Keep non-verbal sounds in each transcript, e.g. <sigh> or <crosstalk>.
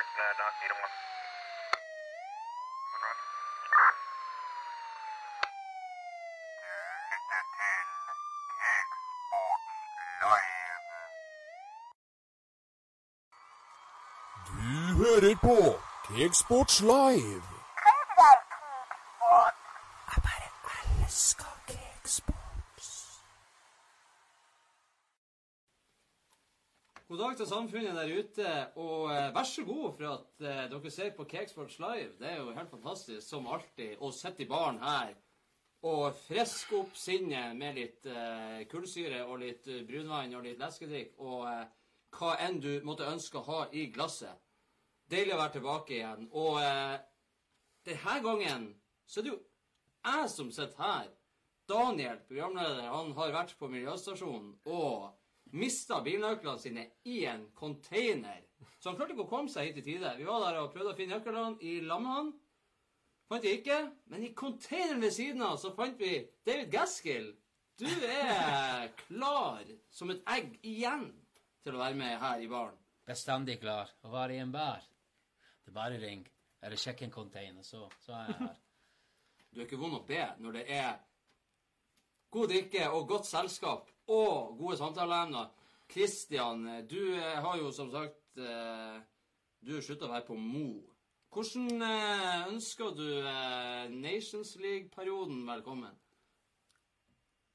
north, uh, Doc, Nita 1. One. Du hører på Live. Til samfunnet der ute, og eh, vær så god for at eh, dere ser på Cakesports Live. Det er jo helt fantastisk, som alltid, å sitte i baren her og friske opp sinnet med litt eh, kullsyre og litt eh, brunvann og litt leskedrikk og eh, hva enn du måtte ønske å ha i glasset. Deilig å være tilbake igjen. Og eh, denne gangen så er det jo jeg som sitter her. Daniel, programleder, han har vært på miljøstasjonen og mista bilnøklene sine i en container. Så han klarte ikke å komme seg hit i tide. Vi var der og prøvde å finne nøklene i med. Fant vi ikke. Men i containeren ved siden av så fant vi David Gaskill. Du er klar som et egg igjen til å være med her i baren. Bestandig klar. Å være i en bar. Det er bare ring. Eller sjekk en container, så, så er jeg her. Du er ikke vond å be når det er god drikke og godt selskap og gode samtaleemner. Kristian, du eh, har jo som sagt eh, Du har slutta å være på Mo. Hvordan eh, ønsker du eh, Nations League-perioden velkommen?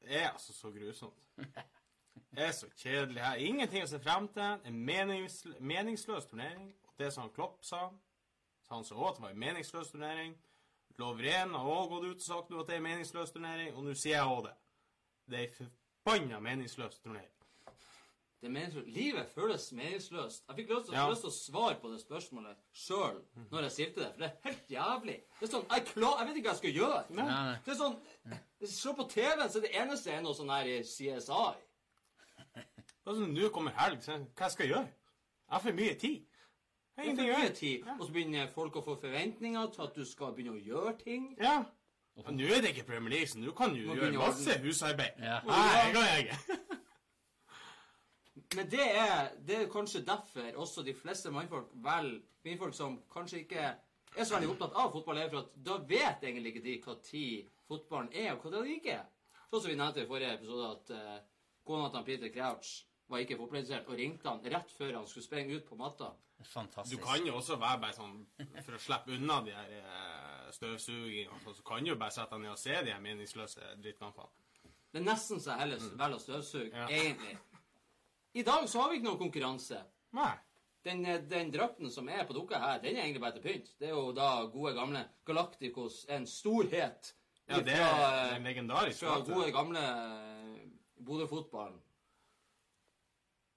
Det er altså så grusomt. Det er så kjedelig her. Ingenting å se frem til. En menings, meningsløs turnering. Og det som Klopp sa, sa han så også at det var en meningsløs turnering. Lovren har også gått ut og sagt at det er en meningsløs turnering, og nå sier jeg også det. Det er forbanna meningsløs turnering. Det meningsløst. Livet føles meningsløst. Jeg fikk lyst til, Ja. lyst til å svare på det spørsmålet sjøl når jeg stilte det, for det er helt jævlig. Det er sånn, Jeg, klar, jeg vet ikke hva jeg skal gjøre. Nei. Nei. Det er sånn, Se på TV-en, så det eneste er noe sånn her i CSI. Altså, nå kommer helg, så hva skal jeg gjøre? Jeg har for mye tid. Jeg har ingenting å gjøre. tid. Og så begynner folk å få forventninger til at du skal begynne å gjøre ting. Ja. Og nå er det ikke Premier League, så nå kan du gjøre masse husarbeid. Ja. Nei, det kan jeg ikke. <laughs> Men det er, det er kanskje derfor også de fleste mannfolk velger kvinnfolk som kanskje ikke er så veldig opptatt av fotball, er for at da vet egentlig ikke de hva tid fotballen er, og hva det ikke er. Sånn som vi nevnte i forrige episode, at uh, kona til Peter Crouch var ikke fotballinteressert, og ringte han rett før han skulle sprenge ut på matta. Du kan jo også være bare sånn For å slippe unna de her eh, støvsugingene, så- så kan du jo bare sette deg ned og se de her meningsløse drittkampene. Det er nesten så jeg heller velger å støvsuge, Ja. egentlig. I dag så har vi ikke noen konkurranse. Nei. Den, eh, den drakten som er på dukka her, den er egentlig bare til pynt. Det er jo da gode, gamle Galacticos, en storhet Ja, det er en legendarisk fra gode, gamle eh, Bodø-fotballen.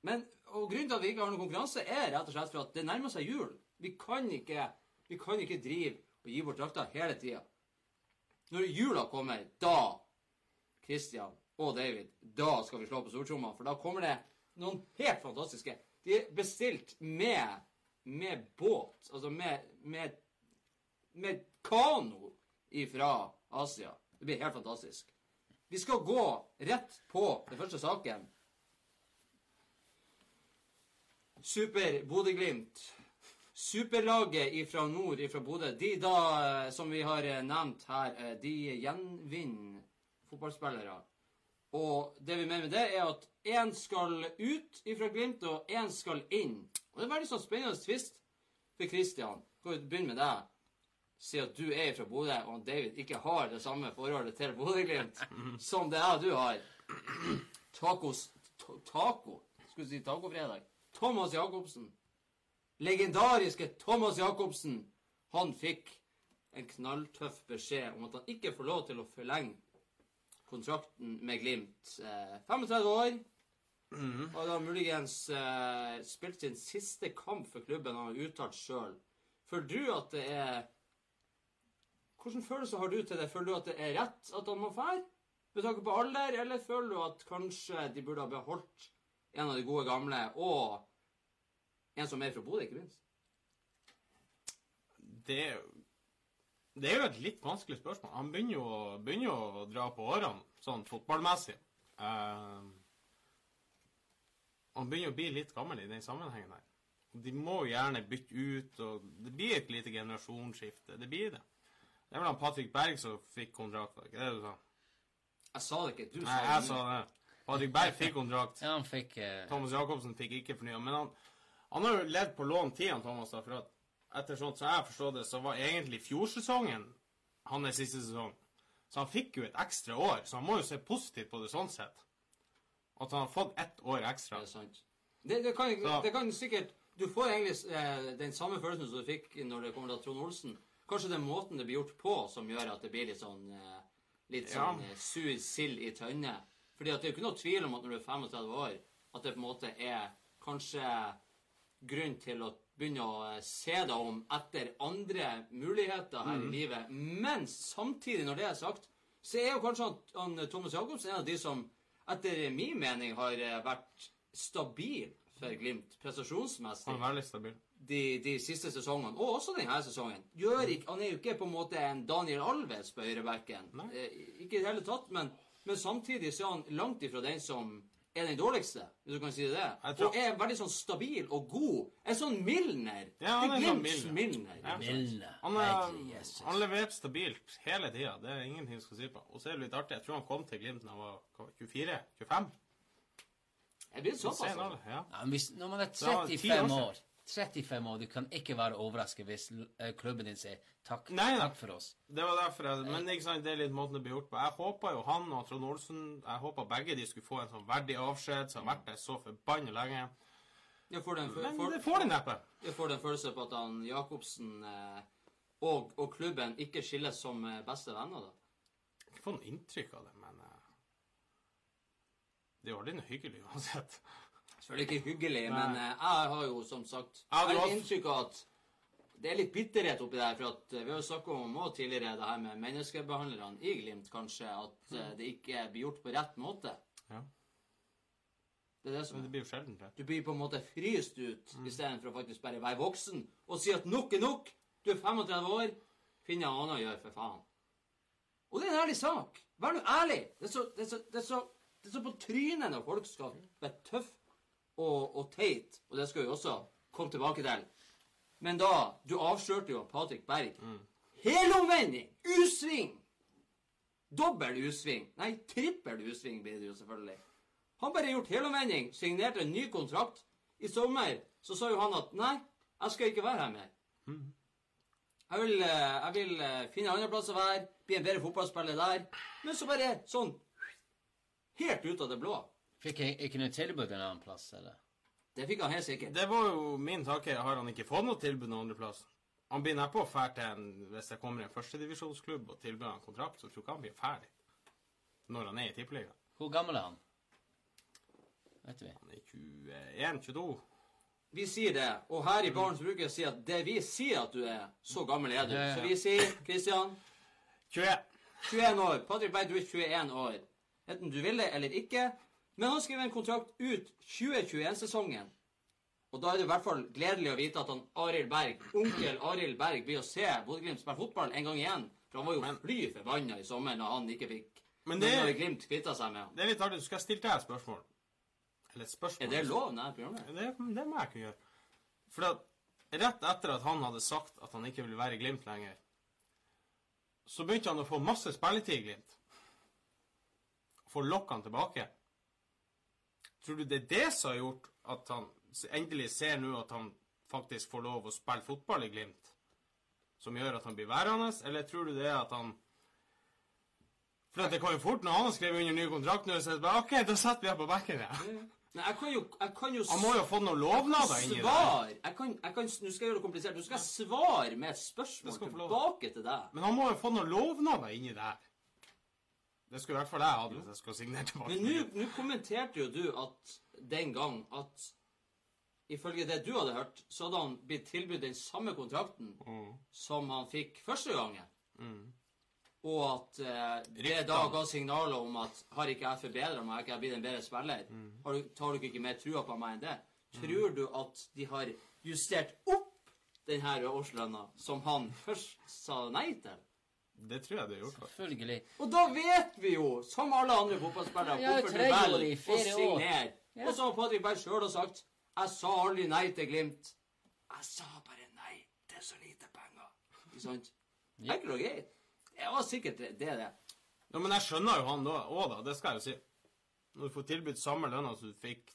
Men, og Grunnen til at vi ikke har noen konkurranse, er rett og slett for at det nærmer seg jul. Vi kan ikke, vi kan ikke drive og gi bort drakter hele tida. Når jula kommer, da Christian og David, da skal vi slå på stortromma, for da kommer det noen helt fantastiske. De er bestilt med, med båt, altså med, med, med kano ifra Asia. Det blir helt fantastisk. Vi skal gå rett på den første saken. Super Bodø-Glimt. Superlaget ifra nord, ifra Bodø, de da, eh, som vi har eh, nevnt her, eh, de gjenvinner fotballspillere. Og det vi mener med det, er at én skal ut ifra Glimt, og én skal inn. Og det er veldig sånn spennende tvist for Christian. Kan vi begynne med deg? At du er fra Bodø, og David ikke har det samme forholdet til Bodø-Glimt <laughs> som det er du har. Tacos ta- Taco? Skulle du si tacofredag? Thomas Jacobsen. Legendariske Thomas Jacobsen. Han fikk en knalltøff beskjed om at han ikke får lov til å forlenge kontrakten med Glimt. Eh, 35 år. Og da muligens eh, spilt sin siste kamp for klubben, han har uttalt sjøl. Føler du at det er Hvilken følelse har du til det? Føler du at det er rett at han må fære? Med tanke på alder, eller føler du at kanskje de burde ha beholdt en av de gode gamle, og en som er fra Bodø, ikke minst? Det er jo det er jo et litt vanskelig spørsmål. Han begynner jo, begynner jo å dra på årene, sånn fotballmessig. Uh, han begynner å bli litt gammel i den sammenhengen her. De må jo gjerne bytte ut, og det blir et lite generasjonsskifte. Det blir det. Det er vel han Patrick Berg som fikk kontrakt, var ikke det du sa? Jeg sa det ikke. Du Nei, sa jeg sa det. Patrick Berg fikk kontrakt. Ja, han fikk Uh... Thomas Jacobsen fikk ikke fornya. Men han, han har jo levd på lån tid, Thomas. da, for at etter sånt som jeg forstår det, så var egentlig fjorsesongen hans siste sesong. Så han fikk jo et ekstra år, så han må jo se positivt på det sånn sett. At han har fått ett år ekstra. Det er sant. Det, det, kan, Så- det kan sikkert Du får egentlig eh, den samme følelsen som du fikk når det kommer til Trond Olsen. Kanskje det er måten det blir gjort på, som gjør at det blir litt sånn eh, Litt Ja. sånn eh, sur sild i tønne. Fordi at det er jo ikke noe tvil om at når du er 35 år, at det på en måte er kanskje grunn til å begynne å eh, se deg om etter andre muligheter her Mm. i livet. Men samtidig, når det er sagt, så er jo kanskje han, han Thomas Jacobsen en av de som etter min mening har eh, vært stabil for Glimt prestasjonsmessig Han er veldig stabil. de, de siste sesongene, og også denne sesongen. Ikke, han er jo ikke på en måte en Daniel Alves på høyrebacken. Eh, ikke i det hele tatt, men, men samtidig så er han langt ifra den som er den dårligste, hvis du kan si det. Tror- Og er veldig sånn stabil og god. En sånn Milner. Ja, han er sånn Milner. Milner. Ja. Milner. Han er, Jesus. han levert stabilt hele tida. Det er ingenting å si på. Og så er det litt artig. Jeg tror han kom til Glimt da han var 24? 25? Jeg blir såpass. Altså. ja. Ja, hvis, når man er Ja, ti år 35 år 35 år, Du kan ikke være overrasket hvis eh, klubben din sier takk, Nei, takk for oss. Det var derfor jeg, Men ikke sant, det er litt måten det blir gjort på. Jeg håpa jo han og Trond Olsen Jeg håpa begge de skulle få en sånn verdig avskjed som har vært der så forbanna lenge. Jeg får den, Men for, det får de neppe. jeg får den følelse på at han Jacobsen eh, og, og klubben ikke skilles som eh, beste venner, da. Ikke få noe inntrykk av det, men eh, Det er jo aldri noe hyggelig uansett. Selvfølgelig ikke hyggelig, Nei. men eh, jeg har jo som sagt Ja, har inntrykk av at det er litt bitterhet oppi der. For at eh, vi har jo snakket om også tidligere det her med menneskebehandlerne i Glimt, kanskje. At mm. det ikke blir gjort på rett måte. Ja. Det er det som Men det blir jo sjelden det. Du blir på en måte fryst ut istedenfor å faktisk bare være voksen og si at nok er nok. Du er 35 år. Finn deg annet å gjøre, for faen. Og det er en ærlig sak. Vær nå ærlig. Det er, så, det, er så, det, er så, det er så på trynet når folk skal være tøff og, og teit. Og det skal vi også komme tilbake til. Men da Du avslørte jo Patrick Berg. Helomvending! U-sving! Dobbel U-sving. Nei, trippel U-sving blir det jo selvfølgelig. Han bare gjort helomvending, signerte en ny kontrakt. I sommer så sa jo han at nei, jeg skal ikke være her mer. Jeg vil, eh, jeg vil eh, finne andre plasser å være, bli en bedre fotballspiller der. Men så bare sånn Helt ut av det blå. Fikk jeg ikke noe tilbud en annen plass, eller? Det fikk han helt sikkert. Det var jo min tanke. Har han ikke fått noe tilbud noen andreplass? Han blir på å fære til en Hvis det kommer en førstedivisjonsklubb og tilbyr han kontrakt, så tror jeg ikke han blir ferdig når han er i tippeligaen. Hvor gammel er han? Vet vi. Han er 21-22. Vi sier det, og her i Barents bruker jeg å si at det vi sier at du er, så gammel er du. Ja, ja, ja. Så vi sier, Kristian, 21. 21 år. Patrick Berg, du er 21 år. Enten du vil det eller ikke. Men han skriver en kontrakt ut 2021-sesongen. Og da er det i hvert fall gledelig å vite at han Arild Berg, onkel Arild Berg, blir å se Bodø-Glimt spille fotball en gang igjen. For han var jo Men- fly forbanna i sommer når han ikke fikk Men det- Når Glimt kvitta seg med. Det er litt artig. Du skal stille deg et spørsmål. Eller et spørsmål. Er det lov? Nei, programmet? Det, det må jeg kunne gjøre. For at rett etter at han hadde sagt at han ikke ville være i Glimt lenger, så begynte han å få masse spilletid i Glimt. For å lokke han tilbake. Tror du det er det som har gjort at han endelig ser nå at han faktisk får lov å spille fotball i Glimt? Som gjør at han blir værende? Eller tror du det er at han For det kan jo fort, når han har skrevet under ny kontrakt nå, så bare OK, da setter vi ham på bekken, ja. Nei, jeg kan jo, jeg kan jo Han må jo fått noen lovnader inni der. Jeg kan, jeg kan, nå skal jeg gjøre det komplisert. Nå skal jeg svare med et spørsmål få tilbake til deg. Men han må jo få noen lovnader inni der. Det skulle i hvert fall jeg hatt hvis jeg skulle signert tilbake. Men nå kommenterte jo du at den gang at ifølge det du hadde hørt, så hadde han blitt tilbudt den samme kontrakten Mm. som han fikk første gangen. Mm. Og at eh, det da ga signaler om at har ikke jeg forbedra meg, har ikke jeg blitt en bedre spiller, Mm. har du, tar dere ikke mer trua på meg enn det? Tror du at de har justert opp denne årslønna som han først sa nei til? Det tror jeg det er gjort. Selvfølgelig. Og da vet vi jo, som alle andre fotballspillere, Ja, hvorfor du velger å signere. Ja. Og så har Patrick Berg sjøl sagt 'Jeg sa aldri nei til Glimt'. Jeg sa bare nei. Er så lite penger. Ikke sant? Enkelt og greit. Det var sikkert det, det. det. Ja, men jeg skjønner jo han da òg, da. Det skal jeg jo si. Når du får tilbudt samme lønna som du fikk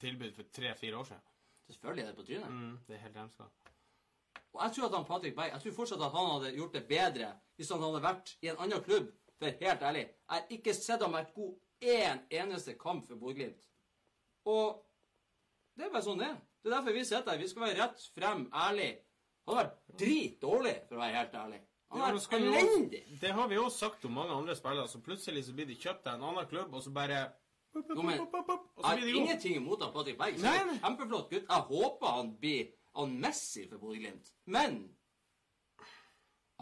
tilbud for tre-fire år siden. Selvfølgelig er det på trynet. Mm, det er helt jævlig. Og jeg tror at han Patrick Berg, jeg tror fortsatt at han hadde gjort det bedre hvis han hadde vært i en annen klubb. For helt ærlig, jeg har ikke sett ham vært god én eneste kamp for Bodø-Glimt. Og det er bare sånn det er. Det er derfor vi sitter her. Vi skal være rett frem, ærlig. Han har vært dritdårlig, for å være helt ærlig. Han har vært elendig. Det har vi jo sagt om mange andre spillere, så plutselig så blir de kjøpt av en annen klubb, og så bare Jo, men Jeg har ingenting imot han Patrick Berg. Kjempeflott gutt. Jeg håper han blir han Messi for Bodø-Glimt. Men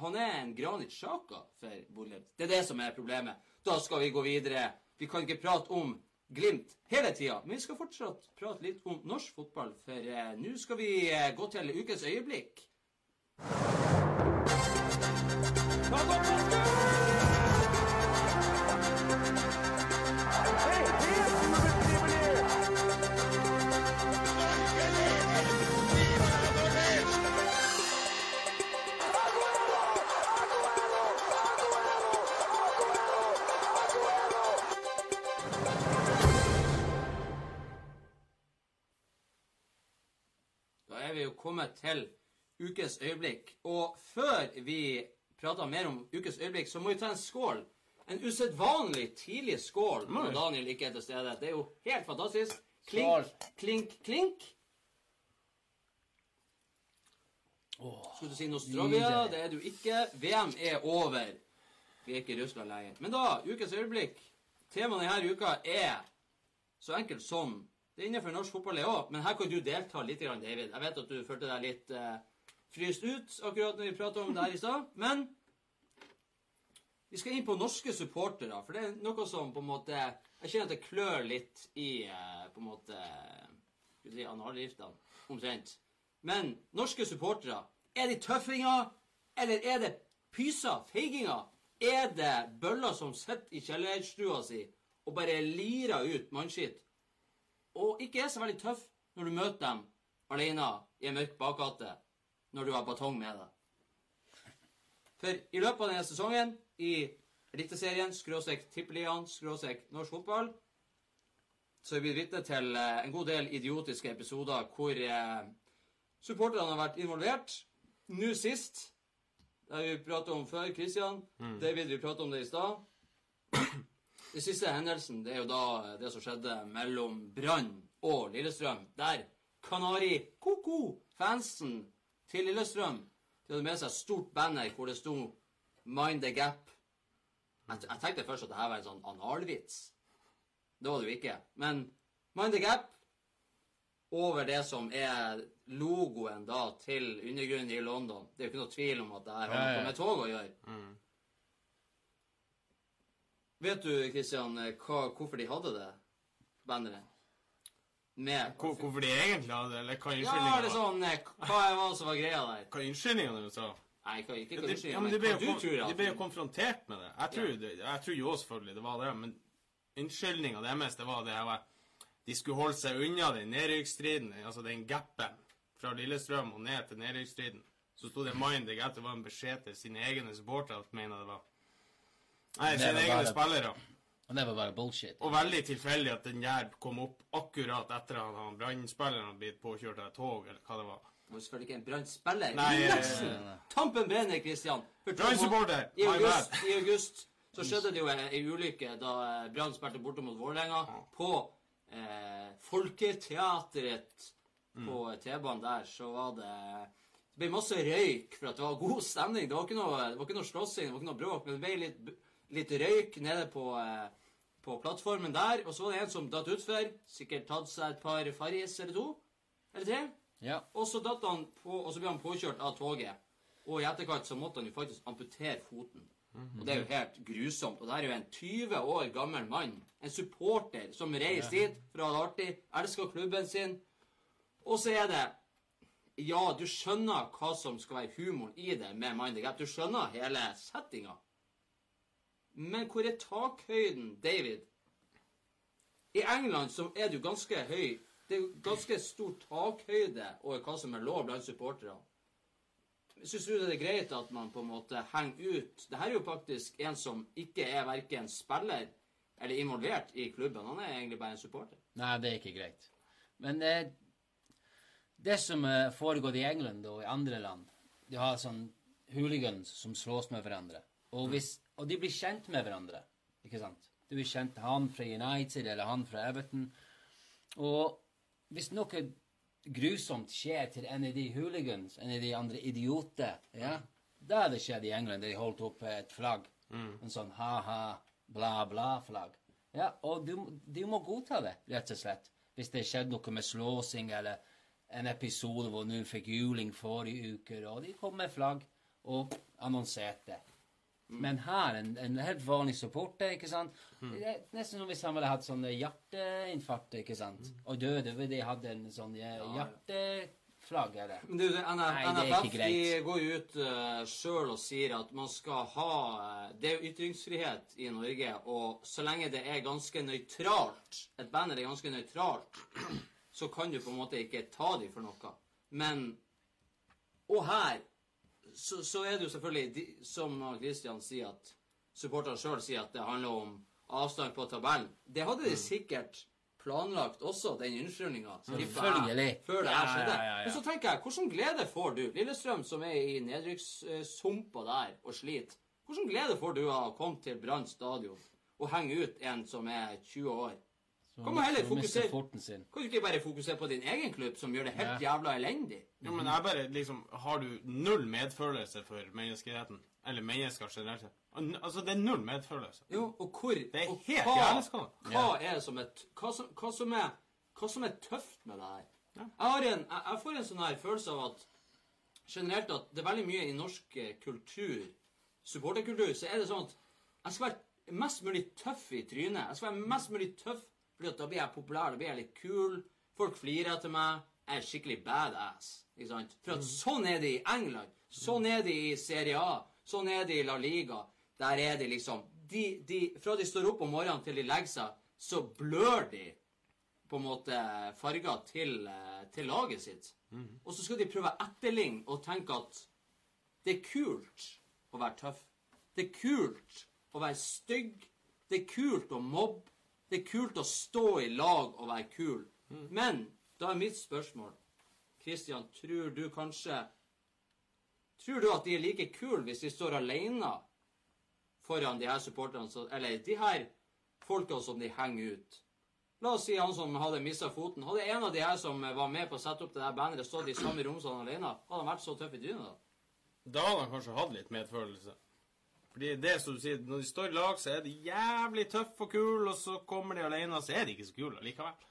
han er en Granit Sjaka for Bodø-Glimt. Det er det som er problemet. Da skal vi gå videre. Vi kan ikke prate om Glimt hele tida, men vi skal fortsatt prate litt om norsk fotball. For eh, nå skal vi eh, gå til ukens øyeblikk. Da er kommet til ukes øyeblikk. Og før vi prater mer om ukes øyeblikk, så må vi ta en skål. En usedvanlig tidlig skål når Daniel ikke er til stede. Det er jo helt fantastisk. Klink, Skål. klink, klink. Skulle du si Nostrovia? Det er du ikke. VM er over. Vi er ikke i Russland lenger. Men da, ukes øyeblikk. Temaet denne uka er så enkelt som Det er innenfor norsk fotball, det òg, men her kan du delta litt, David. Jeg vet at du følte deg litt eh, fryst ut akkurat når vi pratet om det her i stad, men vi skal inn på norske supportere, for det er noe som på en måte Jeg kjenner at det klør litt i eh, på en måte Skal vi si analgiftene, omtrent. Men norske supportere, er de tøffinger, eller er det pyser, feiginger? Er det bøller som sitter i kjellerstua si og bare lirer ut mannskitt? Og ikke er så veldig tøff når du møter dem alene i en mørk bakgate når du har batong med deg. For i løpet av denne sesongen, i Eliteserien, skråstrek Tippeligaen, skråstrek norsk fotball, så er vi blitt vitne til eh, en god del idiotiske episoder hvor eh, supporterne har vært involvert. Nå sist det har vi pratet om før, Christian. David, vi pratet om det i stad. Den siste hendelsen det er jo da det som skjedde mellom Brann og Lillestrøm. Der Kanari Koko-fansen til Lillestrøm de hadde med seg et stort banner hvor det sto 'Mind the Gap'. Jeg, jeg tenkte først at dette var en sånn analvits. Det var det jo ikke. Men 'Mind the Gap' over det som er logoen da til undergrunnen i London. Det er jo ikke noe tvil om at det her har noe med tog å gjøre. Vet du, Kristian, hva, hvorfor de hadde det banneret? Med Hvor- Hvorfor de egentlig hadde det, eller hva Ja, det er var? sånn eh, Hva var som var greia der? Hva unnskyldninga du sa? Nei, hva, ikke hva du sier, men hva tror de ble jo konfrontert med det. Jeg tror, det, jeg tror jo selvfølgelig det var det, men unnskyldninga deres det var det her var De skulle holde seg unna den nedrykksstriden, altså den gapen fra Lillestrøm og ned til nedrykksstriden. Så sto det 'Mind the Gap'. Det var en beskjed til sine egne supportere, mener jeg det var. Nei, sine egne bare- spillere. Og det var bare bullshit. Og veldig tilfeldig at den der kom opp akkurat etter at han brannspilleren hadde blitt påkjørt av et tog, eller hva det var. Det var selvfølgelig ikke en Brann-spiller. Nei, eh, Tampen brenner, Kristian. For Brann-supporter! I My august, bad. I august så skjedde det jo ei ulykke da eh, Brann spilte borte mot Vålerenga. På eh, Folketeatret på T-banen der så var det Det ble masse røyk for at det var god stemning. Det var ikke noe, det var ikke noe slåssing, det var ikke noe bråk, men det ble litt, litt røyk nede på, eh, på plattformen der. Og så var det en som datt utfor. Sikkert tatt seg et par Farris eller to. Eller tre. Ja. Og så datt han på, og så ble han påkjørt av toget. Og i etterkant så måtte han jo faktisk amputere foten. Og det er jo helt grusomt. Og det er jo en 20 år gammel mann, en supporter, som reiser dit for å ha det artig, elsker klubben sin. Og så er det Ja, du skjønner hva som skal være humoren i det med Mind the Gap. Du skjønner hele settinga. Men hvor er takhøyden, David? I England så er det jo ganske høy. Det det er jo ganske stor takhøyde over hva som er lov blant supporterne. Syns du det er greit at man på en måte henger ut Det her er jo faktisk en som ikke er verken spiller eller involvert i klubben. Han er egentlig bare en supporter. Nei, det er ikke greit. Men eh, det som eh, foregår i England og i andre land De har sånn hooligans som slåss med hverandre. Og, hvis, og de blir kjent med hverandre. Ikke sant? Du blir kjent han fra United eller han fra Everton. Og hvis noe grusomt skjer til en av de hooligans, en av de andre idioter, ja, da det skjedd i England. De holdt opp et flagg. En sånn ha-ha, bla-bla-flagg. Ja, og du, du må godta det, rett og slett. Hvis det skjedde noe med slåsing eller en episode hvor noen fikk juling forrige uke, og de kom med flagg og annonserte. Men her, en, en helt vanlig supporter, ikke sant? Det er Nesten som hvis han hadde hatt sånn hjerteinfarkt, ikke sant, og døde fordi de hadde en sånn eh, hjerteflagg, eller? Men du, NFF de går jo ut uh, sjøl og sier at man skal ha eh, Det er jo ytringsfrihet i Norge, og så lenge det er ganske nøytralt, et banner er ganske nøytralt, så kan du på en måte ikke ta dem for noe. Men Og her så, så er det jo selvfølgelig, de, som Christian sier, at supporterne sjøl sier at det handler om avstand på tabellen. Det hadde de sikkert planlagt også, den unnskyldninga. Selvfølgelig. Før det her skjedde. ja, ja, ja. Men så tenker jeg, hvordan glede får du? Lillestrøm som er i nedrykkssumpa der og sliter. Hvordan glede får du av å komme til Brann stadion og henge ut en som er 20 år? Så Kan man heller fokusere- sin. Kan du ikke bare fokusere på din egen klubb, som gjør det helt jævla elendig? Ja, men jeg bare liksom Har du null medfølelse for menneskeheten? Eller mennesker generelt sett? Altså, det er null medfølelse. Jo, og hvor Det er og helt hva- Hva er som er hva som, hva som er Hva som er tøft med det her? Jeg, har en, jeg, jeg får en sånn her følelse av at generelt at det er veldig mye i norsk eh, kultur, supporterkultur, så er det sånn at jeg skal være mest mulig tøff i trynet. Jeg skal være mest mulig tøff, at da blir jeg populær, da blir jeg litt kul. Folk flirer til meg. Jeg er skikkelig badass. Ikke sant? For at sånn er det i England. Sånn er det i Serie A. Sånn er det i La Liga. Der er de liksom de, de, Fra de står opp om morgenen til de legger seg, så blør de på en måte farger til, eh, til laget sitt. Og så skal de prøve å etterligne og tenke at det er kult å være tøff. Det er kult å være stygg. Det er kult å mobbe. Det er kult å stå i lag og være kul. Men da er mitt spørsmål Kristian, tror du kanskje Tror du at de er like kule hvis de står alene foran de her supporterne, eller de her folka som de henger ut? La oss si han som hadde mista foten. Hadde en av de her som var med på å sette opp det der banneret, stått i samme rom som han alene, hadde han vært så tøff i trynet da? Da hadde han kanskje hatt litt medfølelse. Fordi det som du sier, når de står i lag, så er de jævlig tøffe og kule, og så kommer de alene, og så er de ikke så kule likevel.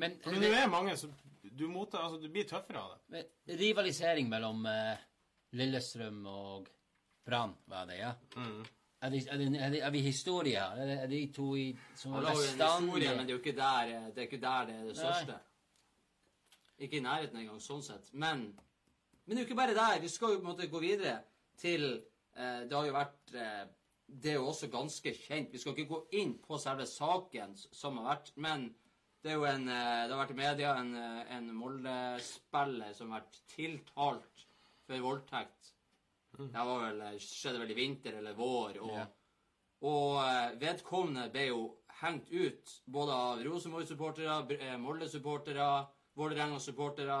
Men, Men det er mange som du mottar Altså, du blir tøffere av det. rivalisering mellom eh, Lillestrøm og Brann, var det, ja? Mm. Er, det, er, det, er, det, er vi historie her? Er det, er de to i, som er bestandig historie, men det er jo ikke der eh, det er, ikke der det, er det Nei. største. Ikke i nærheten engang, sånn sett. Men, men det er jo ikke bare der. Vi skal jo på en måte gå videre til Det har jo vært eh, Det er jo også ganske kjent. Vi skal ikke gå inn på selve saken som har vært, men det er jo en eh, Det har vært i media en, eh, en Molde-spiller som har vært tiltalt for voldtekt. Det var vel, eh, skjedde vel i vinter eller vår. og yeah. og eh, vedkommende ble jo hengt ut både av Rosenborg-supportere, eh, Molde-supportere, Vålerenga-supportere.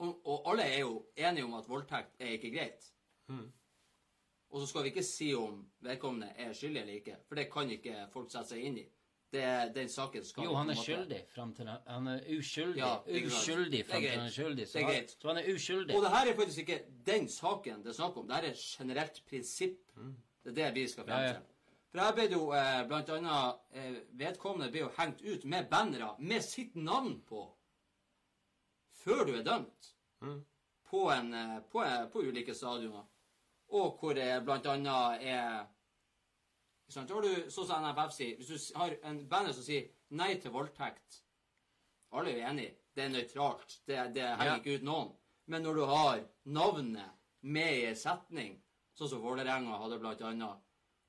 Og, og alle er jo enige om at voldtekt er ikke greit. Og så skal vi ikke si om vedkommende er skyldig eller ikke, for det kan ikke folk sette seg inn i. Det, er den saken skal Jo, han er skyldig fram til han- Han er uskyldig. Ja, uskyldig fram til han er skyldig. Så, er han, så han er uskyldig. Og det her er faktisk ikke den saken det er snakk om. Det her er et generelt prinsipp. Det er det vi skal frem Ja, ja. til. For her ble det jo eh, blant annet eh, Vedkommende ble jo hengt ut med bannere med sitt navn på før du er dømt. På, en, eh, på, eh, på ulike stadioner. Og hvor det annet er ikke har du, sånn som NFF sier, Hvis du har en banner som sier 'nei til voldtekt' Alle er jo enige. Det er nøytralt. Det, det henger Ja. ikke ut noen. Men når du har navnet med i en setning, sånn som Vålerenga hadde blant annet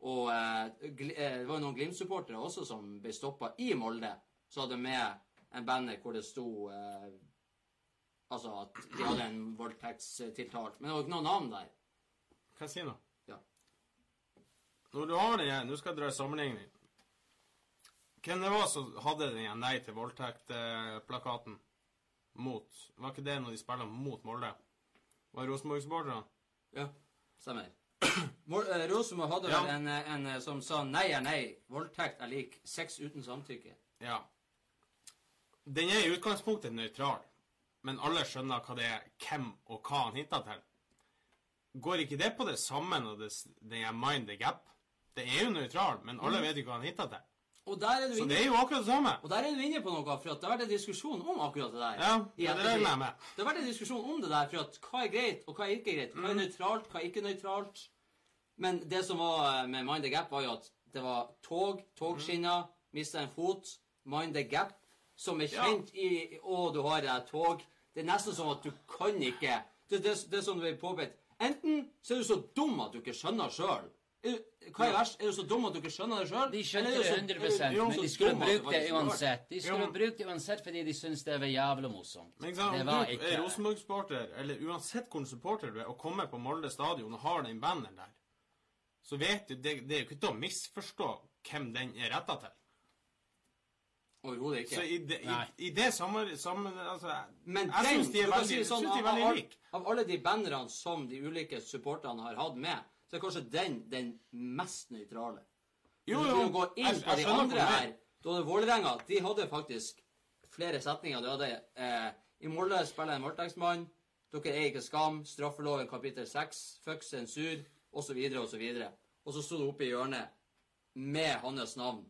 Og eh, eh, det var jo noen Glimt-supportere også som ble stoppa i Molde så hadde med en banner hvor det sto eh, Altså at de hadde en voldtektstiltalt. Men det var ikke noe navn der. Hva sier nå? Ja. Når du har den her, nå skal jeg dra en sammenligning. Hvem det var som hadde den her Nei til voldtekt-plakaten mot Var ikke det når de spiller mot Molde? Var det Rosenborg-supporterne? Ja, stemmer. Eh, Rosenborg hadde Ja. vel en, eh, en eh, som sa nei er nei, voldtekt er lik sex uten samtykke. Ja. Den er i utgangspunktet nøytral, men alle skjønner hva det er, hvem og hva han hinter til. Går ikke det på det samme når det, det er mind the gap? Det er jo nøytral, men alle vet jo hva han hinter til. Og der er du Så inne, det er jo akkurat det samme. og der er du inne på noe, for at det har vært en diskusjon om akkurat det der. Ja, ja det regner jeg med. Det har vært en diskusjon om det der, for at hva er greit, og hva er ikke greit. Hva Mm. er nøytralt, hva er ikke nøytralt. Men det som var eh, med Mind the Gap, var jo at det var tog, togskinner, mista en fot. Mind the Gap, som er Ja. kjent i Å, du har et tog. Det er nesten som at du kan ikke Det, det, det er som du vil påpekt. Enten så er du så dum at du ikke skjønner sjøl. Hva er verst? Er du så dum at du ikke skjønner det sjøl? De skjønte det 100 jo, men de skulle du bruke det uansett. De skulle bruke det uansett fordi de syns det var jævla morsomt. Men ikke sant, Det var du er Rosenborg-supporter, eller uansett hvor supporter du er, og kommer på Molde stadion og har den banneren der, så vet du, det, det er jo ikke til å misforstå hvem den er retta til. Overhodet ikke. Så i det, Nei. i, i det samme, samme altså, Men Jeg syns de er veldig, si sånn, de er veldig like. av alle de bannerne som de ulike supporterne har hatt med, så er kanskje den den mest nøytrale. Jo, jo, du går inn jeg- på jeg de skjønner andre er. her, da det Vålerenga De hadde faktisk flere setninger. De hadde eh, I Molde spiller en voldtektsmann. Dere er ikke skam. Straffeloven kapittel 6. Fuck sensur. Osv. osv. Og så sto det oppe i hjørnet med hans navn.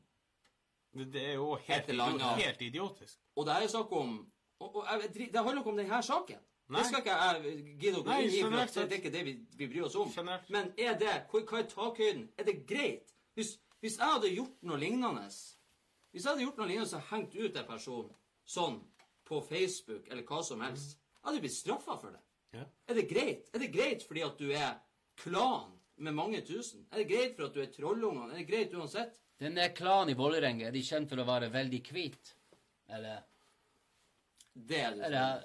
Det, er jo helt, idiot, helt idiotisk. Og det er jo snakk om og, og, jeg, Det handler ikke om denne saken. Nei. Det skal ikke jeg gidde å gå inn i, for det, er ikke det vi, vi bryr oss om. Generelt. Men er det hva er takhøyden? Er det greit? Hvis, hvis jeg hadde gjort noe lignende Hvis jeg hadde gjort noe lignende og hengt ut en person sånn på Facebook eller hva som helst, jeg hadde blitt straffa for det. Ja. Er det greit? Er det greit fordi at du er klan med mange tusen? Er det greit for at du er trollungene? Er det greit uansett? Den der klanen i Vålerenga, er de kjent for å være veldig hvit? Eller, Det er det. eller,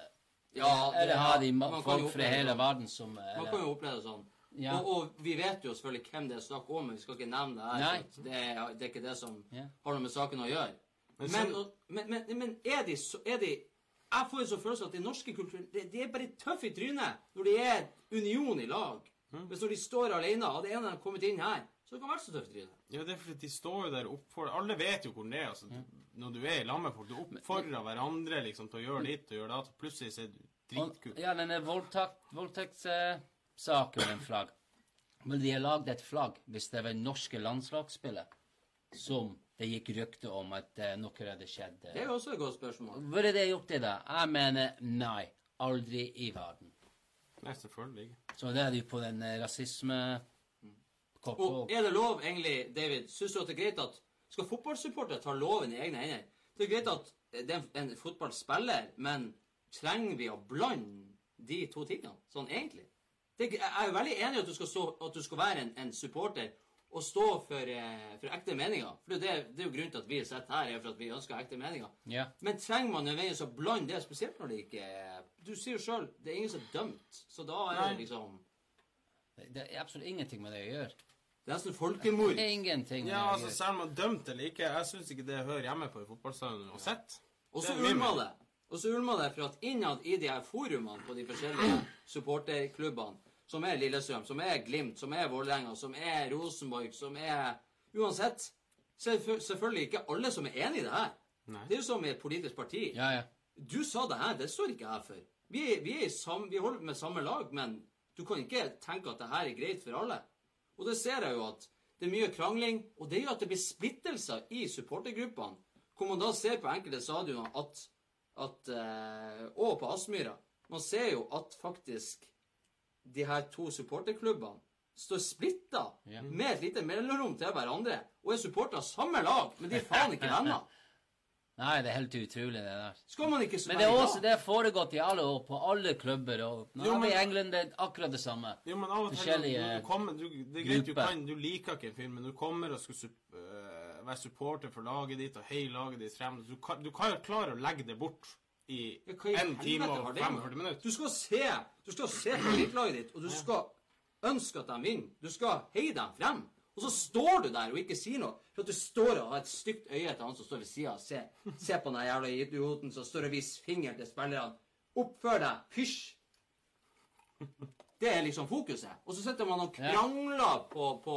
Ja, det- eller har de man folk fra hele sånn. verden som Man kan jo oppleve det sånn. Ja. Og, og vi vet jo selvfølgelig hvem det er snakk om, men vi skal ikke nevne det her. Det, er, det er ikke det som Ja. har noe med saken å gjøre. Men Men, så- og- men, men, men er, de, så- er de Jeg får jo så følelsen at den norske kulturen de, de er bare tøffe i trynet når de er union i lag. Mm. Hvis når de står alene, hadde en av dem kommet inn her, så kan de være så tøft i trynet. Ja, det er fordi de står jo der oppfor Alle vet jo hvor det er. Altså, Når du er i lag med folk, du oppfordrer hverandre liksom, til å gjøre ditt og gjøre det, og plutselig så er du dritkul. Ja, denne voldtektssaken med en flagg. Men de ha lagd et flagg hvis det var norske landslagsspiller som det gikk rykte om at eh, noe hadde skjedd? Det er jo også et godt spørsmål. Burde det gjort det, da? Jeg mener nei. Aldri i verden. Nei, selvfølgelig ikke. Så det er de på den eh, rasisme... Og er det lov, egentlig, David, syns du at det er greit at Skal fotballsupportere ta loven i egne hender? Det er greit at det er en, fotballspiller, men trenger vi å blande de to tingene sånn egentlig? Det, jeg er jo veldig enig i at du skal, stå, at du skal være en, en supporter og stå for, eh, for ekte meninger. For det, er det, er jo grunnen til at vi sitter her, er for at vi ønsker ekte meninger. Ja. Men trenger man nødvendigvis å blande det, spesielt når det ikke er Du sier jo sjøl det er ingen som er dømt, så da er det liksom det er absolutt ingenting med det å gjøre. Det er nesten folkemord. Det er ingenting Ja, altså, selv om man er dømt eller ikke, jeg syns ikke det hører hjemme på i fotballstadion uansett. Og så ulma det. Og så ulma det for at innad i de her forumene på de forskjellige <clears throat> supporterklubbene, som er Lillestrøm, som er Glimt, som er Vålerenga, som er Rosenborg, som er Uansett, så er selvfølgelig ikke alle som er enig i det her. Nei. Det er jo som i et politisk parti. Ja, ja. Du sa det her, det står ikke jeg for. Vi, vi, er i sam, vi holder med samme lag, men du kan ikke tenke at det her er greit for alle. Og det ser jeg jo at det er mye krangling, og det gjør at det blir splittelser i supportergruppene, hvor man da ser på enkelte stadioner at, at eh, Og på Aspmyra. Man ser jo at faktisk de her to supporterklubbene står splitta yeah. med et lite mellomrom til hverandre, og er supportere av samme lag, men de er faen ikke venner. <laughs> Nei, det er helt utrolig, det der. Skal man ikke Men det er også det er foregått i alle år, på alle klubber. Og nå Jo, men- i England det er akkurat det samme. Jo, men av og til du, du kommer, du, Det er greit du kan, du liker ikke en film, men du kommer og skal øh, være supporter for laget ditt og heie laget ditt frem. Du kan, du kan jo klare å legge det bort i én en time og 45 minutter. Du skal se Du skal se på laget ditt, og du skal ønske at de vinner. Du skal heie dem frem. Og så står du der og ikke sier noe. For at du står og har et stygt øye til han som står ved sida og ser, Se på den jævla idioten som står og viser finger til spillerne. Oppfør deg. Hysj. Det er liksom fokuset. Og så sitter man og krangler på, på,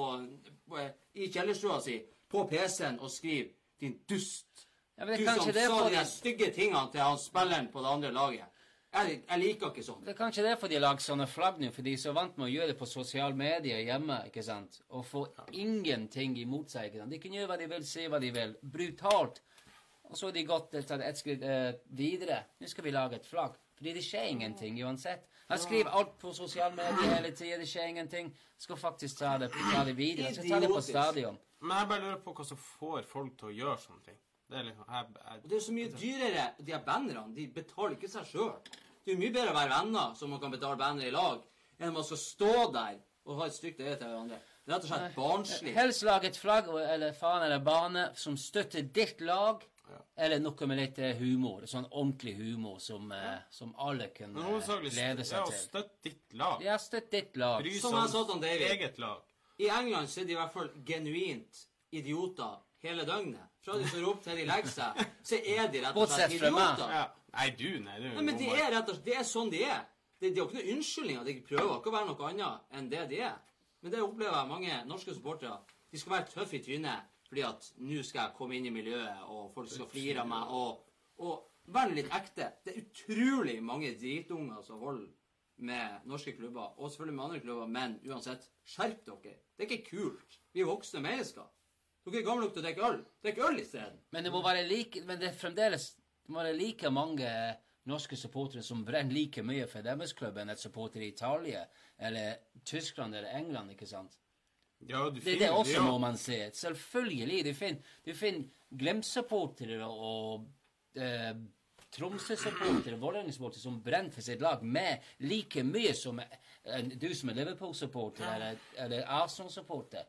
på, i kjellerstua si på PC-en og skriver 'din dust'. Ja, du som sa de- stygge tingene til han spilleren på det andre laget. Jeg, jeg liker ikke sånn. Det er kanskje derfor de har lagd sånne flagg nå, for de er så vant med å gjøre det på sosiale medier hjemme, ikke sant? Og få ingenting imot seg, ikke sant? De kan gjøre hva de vil, si hva de vil. Brutalt. Og så har de gått et, et skritt eh, videre. Nå skal vi lage et flagg. Fordi det skjer ingenting uansett. Han skriver alt på sosiale medier hele tida, det skjer ingenting. Skal faktisk ta det, ta det videre. Jeg skal ta det på stadion. Men jeg bare lurer på hva som får folk til å gjøre sånne ting. Det er liksom jeg, jeg, Og det er så mye dyrere. De her bannerne de betaler ikke seg sjøl. Det er jo mye bedre å være venner, så man kan betale banner i lag, enn man skal stå der og ha et stygt øye til hverandre. Det er rett og slett barnslig. Helst lag et flagg eller faen eller bane som støtter ditt lag. Eller noe med litt eh, humor. Sånn ordentlig humor som, eh, som alle kan hovedsakelig glede ja, seg til. støtt ditt lag. Ja, støtt ditt lag. Bry Som jeg sa til David. eget lag. I England så er de i hvert fall genuint idioter hele døgnet. Fra de står opp til de legger seg, så er de rett og slett idioter. Ja. Nei, du, nei. Du, Nei, men de er rett og slett, det er sånn de er. Det, er jo ikke noe unnskyldning de prøver ikke å være noe annet enn det de er. Men det opplever jeg mange norske supportere. De skal være tøffe i trynet fordi at nå skal jeg komme inn i miljøet, og folk skal flire av meg, og, og være litt ekte. Det er utrolig mange dritunger som holder med norske klubber, og selvfølgelig med andre klubber, men uansett, skjerp dere. Det er ikke kult. Vi er voksne mennesker. Dere er gamle nok til å drikke øl. Drikk øl isteden. Men det må være like Men det er fremdeles det må være like mange norske supportere som brenner like mye for deres klubb enn et supporter i Italia eller Tyskland eller England, ikke sant? Ja, du Det, det er også ja. noe man ser. Selvfølgelig. Du finner, du finner Glimt-supportere og eh, Tromsø-supportere, Vålerenga-supportere som brenner for sitt lag med like mye som du som er Liverpool-supporter eller, eller Arsenal-supporter.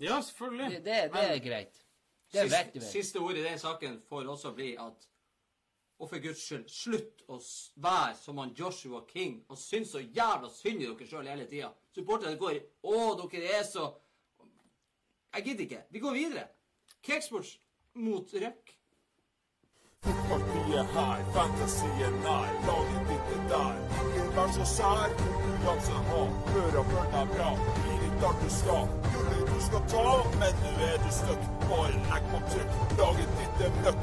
Ja, selvfølgelig. Det, det, det er greit. Det vet du Siste, siste ord i den saken får også bli at Og for Guds skyld, slutt å være som han Joshua King og synes så jævla synd i dere sjøl hele tida. Supporterne går Å, dere er så Jeg gidder ikke. Vi går videre. Cakesports mot røkk. Er her, fantasien er nær. Laget ditt er der. Ingen vær så sær. Konkurranse ha. Hør og føl deg bra. Bli litt alt du skal. Skal ta, men nå er du stuck. Bare legg på trykk. Laget ditt er møkk.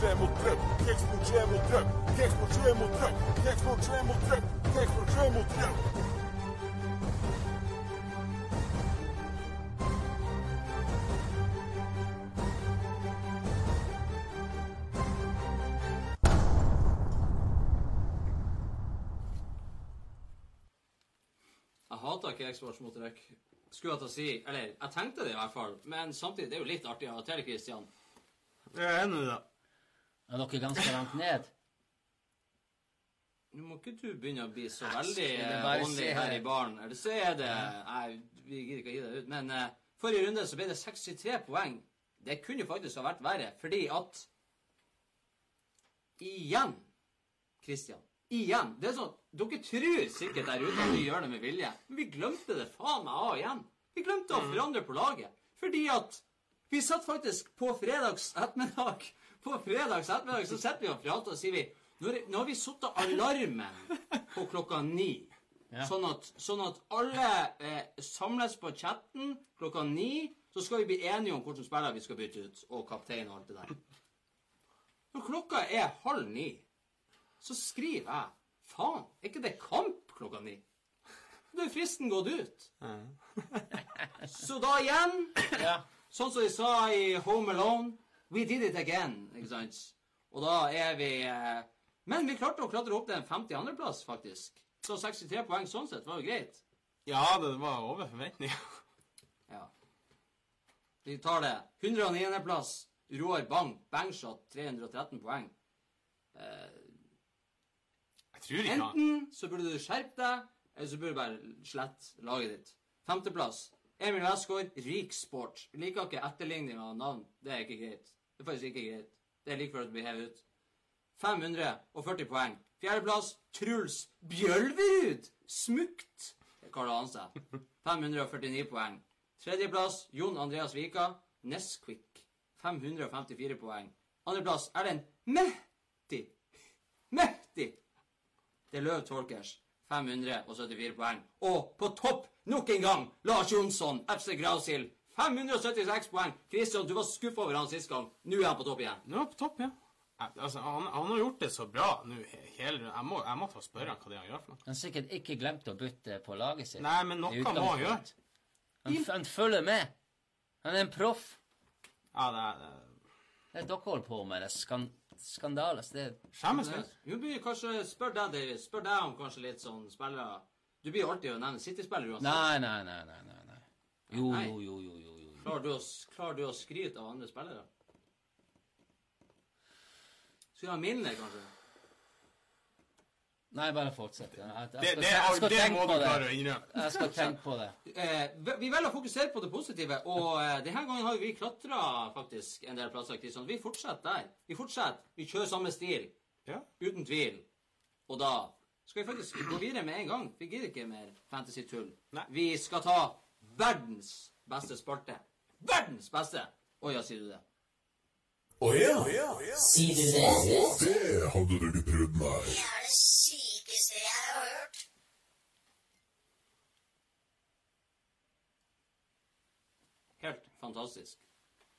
3 mot trykk. 3 mot trykk. 3 mot trykk. 3 mot trykk. 3 mot trykk. Jeg hater ikke Cakesports mot Røk. Skulle jeg til å si Eller, jeg tenkte det i hvert fall. Men samtidig, det er jo litt artig å til, Kristian. Det er enig, da. Er dere ganske langt ned? Nå må ikke du begynne å bli så veldig det eh, her. i baren. Eller så er det Nei, vi gidder ikke å gi det ut. Men uh, forrige runde så ble det 63 poeng. Det kunne faktisk ha vært verre, fordi at Igjen, Kristian. Igjen. Det er sånn, Dere tror sikkert der ute at vi gjør det med vilje, men vi glemte det faen meg av igjen. Vi glemte å forandre på laget. Fordi at vi satt faktisk på fredags ettermiddag På fredags ettermiddag så sitter vi og prater og sier vi nå har vi satt alarmen på klokka ni. Ja. Sånn, at, sånn at alle eh, samles på chatten klokka ni. Så skal vi bli enige om hvordan spiller vi skal bytte ut, og kaptein og alt det der. Når klokka er halv ni, så skriver jeg Faen, er ikke det kamp klokka ni? Er fristen gått ut. <laughs> Så da igjen, Ja. sånn som de sa i Home Alone We did it again. Ikke sant? Og da er vi eh, Men vi klarte å klatre opp til en 52.-plass, faktisk. Så 63 poeng sånn sett var jo greit. Ja, det var over forventninga. <laughs> Ja. Vi tar det. 109.-plass. Roar Bang. Bangshot. 313 poeng. Eh, Jeg tror ikke Enten så burde du skjerpe deg, eller så burde du bare slette laget ditt. Femteplass. Emil Westgård, Riksport. Jeg liker ikke etterligning av navn. Det er ikke greit. Det er faktisk ikke greit. Det er like før det blir hevet ut. 540 poeng. Fjerdeplass Truls Bjølverud. Smukt, kaller han seg. 549 poeng. Tredjeplass Jon Andreas Vika. Nesquik. 554 poeng. Andreplass Erlend Mehti. Mehti. Det er Løv Tolkers. 574 poeng. Og på topp nok en gang Lars Jonsson, FC Grausil. 576 poeng. Kristian, du var skuffa over han sist gang. Nå er han på topp igjen. Nå er han på topp, ja. Altså, han, han har gjort det så bra nå he- hele Jeg må, jeg må ta og spørre han hva det er han gjør for noe. Han har sikkert ikke glemt å bytte på laget sitt. Nei, men noe må han gjøre. Han, han følger med. Han er en proff. Ja, det er, det er Det er dere holder på med. Det skan skandale. så Det Skjemmes litt. Vi blir kanskje Spør deg, David. Spør deg om kanskje litt sånn spillere Du blir alltid å nevne City-spillere uansett. Nei, nei, nei. nei, nei, nei. Jo, Nei. jo, jo, jo, jo, jo. Klarer du, å, klarer du å skryte av andre spillere? Skulle ha minner, kanskje? Nei, bare fortsett. Jeg, jeg, Det, skal, det, jeg skal det må du på det. klare å innrømme. Jeg skal <laughs> tenke på det. Eh, vi- vi velger å fokusere på det positive, og eh, <laughs> denne gangen har vi klatra faktisk en del plasser. Kristian. Vi fortsetter der. Vi fortsetter. Vi kjører samme stil. Ja. Uten tvil. Og da skal vi faktisk gå videre med en gang. Vi gidder ikke mer fantasy-tull. Vi skal ta verdens beste spalte. Verdens beste! Å ja, sier du det? Å ja, Sier du det? det hadde du ikke prøvd meg. Det er det sykeste jeg har hørt. Helt fantastisk.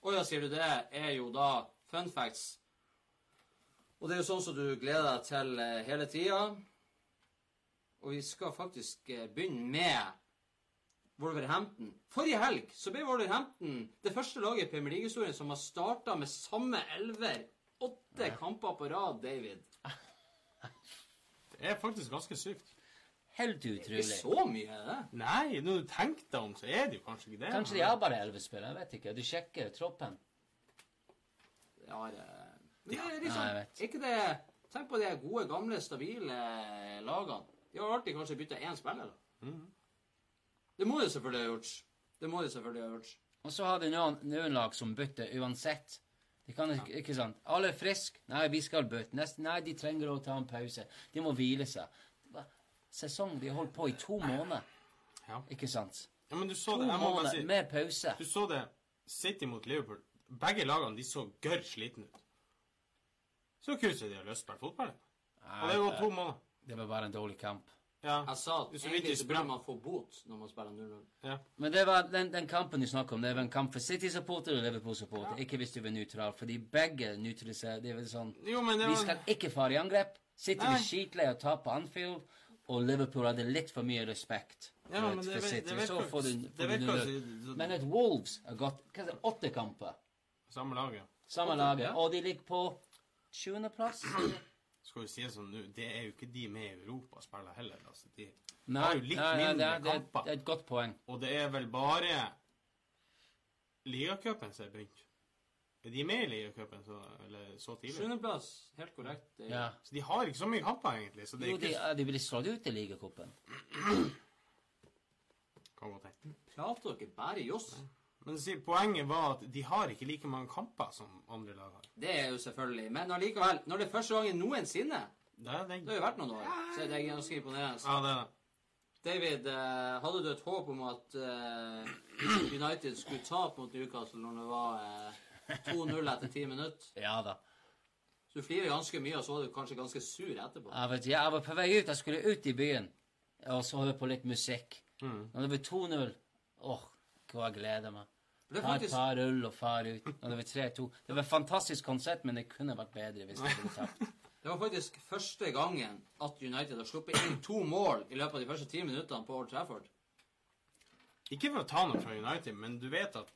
Å ja, sier du det, er jo da fun facts. Og det er jo sånn som du gleder deg til eh, hele tida. Og vi skal faktisk eh, begynne med Wolverhampton. Forrige helg så ble Wolverhampton det første laget i Premier League-historien som har starta med samme elver. Åtte kamper på rad, David. Det er faktisk ganske sykt. Helt utrolig. Ikke er så mye, er det? Nei, når du tenker deg om, så er det jo kanskje ikke det. Kanskje de har bare elleve spillere. Jeg vet ikke. Du sjekker troppen. Det har eh, det er Ja, liksom, jeg vet. ikke det Tenk på de gode, gamle, stabile lagene. De har alltid kanskje bytta én spiller. da. Mhm. Det må jo selvfølgelig ha gjort. Det må jo selvfølgelig ha gjort. Og så har vi noen, noen lag som bytter uansett. De kan ikke, ikke sant? Alle er friske. Nei, vi skal bytte. Neste, nei, de trenger å ta en pause. De må hvile seg. Sesong de har holdt på i to måneder. Ja. Ikke sant? Ja, men du så To det, jeg må bare måneder si, med pause. du så det City mot Liverpool. Begge lagene de så gørr slitne ut. Så ikke ut som de har lyst til å spille fotball. Og det var to måneder. Det var bare en dårlig kamp. Ja. Jeg sa at så egentlig så burde man få bot når man spiller 0-0. ja. Men det var den, den kampen du snakker om, det var en kamp for City-supporter og Liverpool-supporter. Ikke hvis du var nøytral, fordi begge nøytraliserer Det var sånn Jo, men det Vi var skal ikke fare i angrep. City var skitlei å tape på Anfield, og Liverpool hadde litt for mye respekt Ja, for, men det for City. det Så får du, det får Men at Wolves har gått hva er det, åtte kamper, Samme lag, samme laget, ja. og de ligger på sjuendeplass. Skal vi si det sånn nå, det er jo ikke de med i Europa spiller heller. Altså. De Nei, har jo litt nei, nei, det, mindre er, det, er, kamper. det er et godt poeng. Og det er vel bare ligacupen som er begynt. Er de med i ligacupen så, så tidlig? Sjuendeplass, helt korrekt. Det- Ja. Så de har ikke så mye kamper, egentlig. Så det Jo, de, ikke de, de blir slått ut i ligacupen. Prater dere bare joss? Men sier- poenget var at de har ikke like mange kamper som andre lag har. Det er jo selvfølgelig. Men allikevel, når det er første gangen noensinne Det er det. Det har jo vært noen år, så er det ganske imponerende. Ja, det er det. David, eh, hadde du et håp om at eh, United skulle tape mot Newcastle når det var eh, 2-0 etter 10 minutter? <laughs> Ja da. Så du flirer ganske mye, og så var du kanskje ganske sur etterpå. Jeg, vet, jeg var på vei ut. Jeg skulle ut i byen og så høre på litt musikk. Når det ble 2-0 Åh, hva jeg gleder meg. Det faktisk... Her tar øl og far ut. Og det var 3-2. Det var et fantastisk konsept, men det kunne vært bedre hvis det ble tapt. <laughs> det var faktisk første gangen at United har sluppet inn to mål i løpet av de første ti minuttene på Old Trafford. Ikke for å ta noe fra United, men du vet at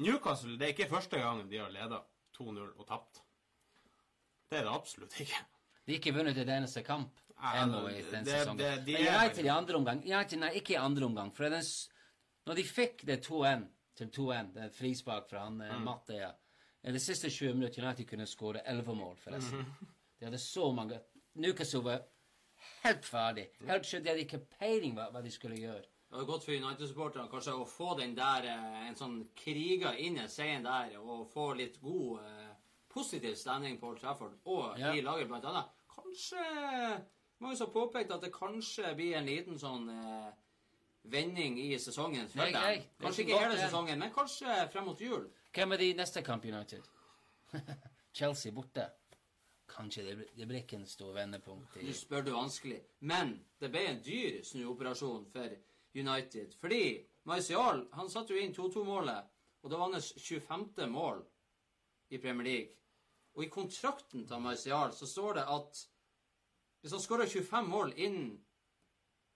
Newcastle det er ikke første gangen de har leda 2-0 og tapt. Det er det absolutt ikke. De har ikke vunnet en eneste kamp ennå det- i den det- sesongen. det- de Men United i andre omgang United, Nei, ikke i andre omgang. For den, når de fikk det 2-1 til 2-1, det er et frispark fra han Mm. eh, Matte. I de siste 20 minutter United kunne skåre 11 mål, forresten. Mhm. De hadde så mange Newcastle var helt ferdig. Helt skjønt, De hadde ikke peiling hva, hva de skulle gjøre. Det hadde gått for United-supporterne kanskje å få den der eh, en sånn kriger inn i seien der, og få litt god eh, positiv stemning på Old Trafford, og Ja. i laget blant annet. Kanskje Mange som har påpekt at det kanskje blir en liten sånn vending i sesongen for Nei, dem. Kanskje kan ikke hele sesongen, men kanskje frem mot jul. Hvem er de neste kamp, United? <laughs> Chelsea borte. Kanskje det, det blir ikke en stor vendepunkt i Du spør du vanskelig. Men det ble en dyr snuoperasjon for United. Fordi Marcial han satte jo inn 2-2-målet, og det var hans 25. mål i Premier League. Og i kontrakten til Marcial så står det at hvis han skårer 25 mål innen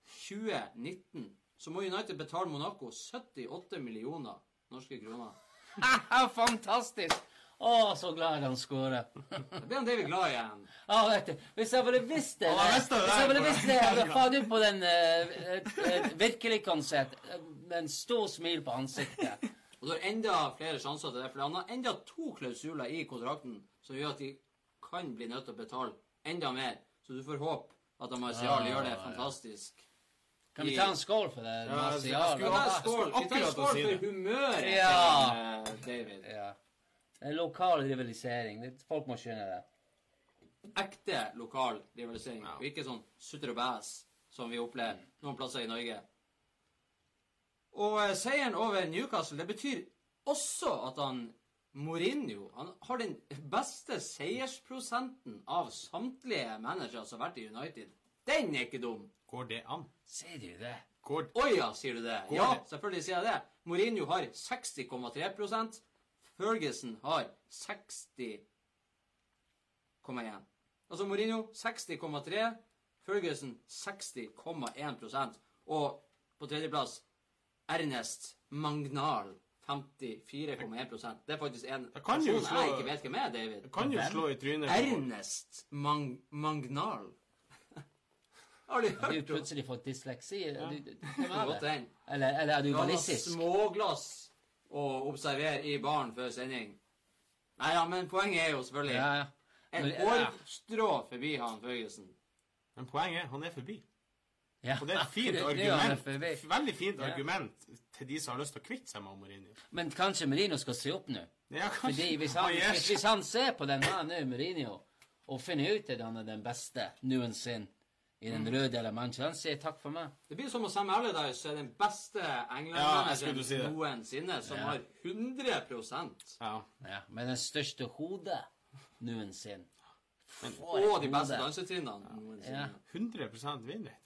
2019, så må United betale Monaco 78 millioner norske kroner. <laughs> Fantastisk! Å, så glad han skårer. Da blir han David glad igjen. <laughs> Ja, vet du, Hvis jeg bare visste det Hvis jeg bare visste det, jeg hadde faen du på den uh, virkelig konsert med en stor smil på ansiktet. Og du har enda flere sjanser til det, for han har enda to klausuler i kontrakten som gjør at de kan bli nødt til å betale enda mer. Så du får håpe at Marcial Ah, gjør det ja. fantastisk. Kan vi ta en skål for det? Ja? Vi tar en skål, vi tar en skål for det. humøret Ja. eh, David. Ja. Det er lokal rivalisering. Folk må skjønne det. Ekte lokal rivalisering, Ja. og ikke sånn sutter og bæs som vi opplever noen plasser i Norge. Og eh, seieren over Newcastle, det betyr også at han Mourinho han har den beste seiersprosenten av samtlige managere som har vært i United. Den er ikke dum! Går det an? Sier du det? Går Å ja, sier du det? Går Ja, det? selvfølgelig sier jeg det. Mourinho har 60,3% Ferguson har 60,1 Altså Mourinho 60,3 Ferguson 60,1% Og på tredjeplass Ernest Magnal 54,1% Det er faktisk en Jeg person slå- jeg ikke vet hvem er, David. Jeg kan jo slå i trynet Ernest Mang Magnal. Har du Har du hørt om plutselig fått dysleksi? Du- du- er? Eller, eller er du Du har noen ballistisk? småglass å observere i baren før sending. Nei ja, men poenget er jo selvfølgelig Ja, ja. ja. hårstrå forbi han Førgesen. Men poenget er han er forbi. Ja. Og det er et fint <laughs> argument. er. Veldig fint Ja. argument til de som har lyst til å kvitte seg med Mourinho. Men kanskje Mourinho skal se opp nå? Ja. Fordi hvis han, hvis, hvis han ser på den her nå, Mourinho, og finner ut at han er den beste noensinne i Mm. den røde av Manchester, han sier takk for meg. Det blir som om Sam Allardyce er den beste Ja, skulle England-manageren si noensinne, som Ja. har 100 Ja. Ja, med den største hodet noensinne. Og de beste dansetrinnene noensinne. Ja. 100 vinnrate.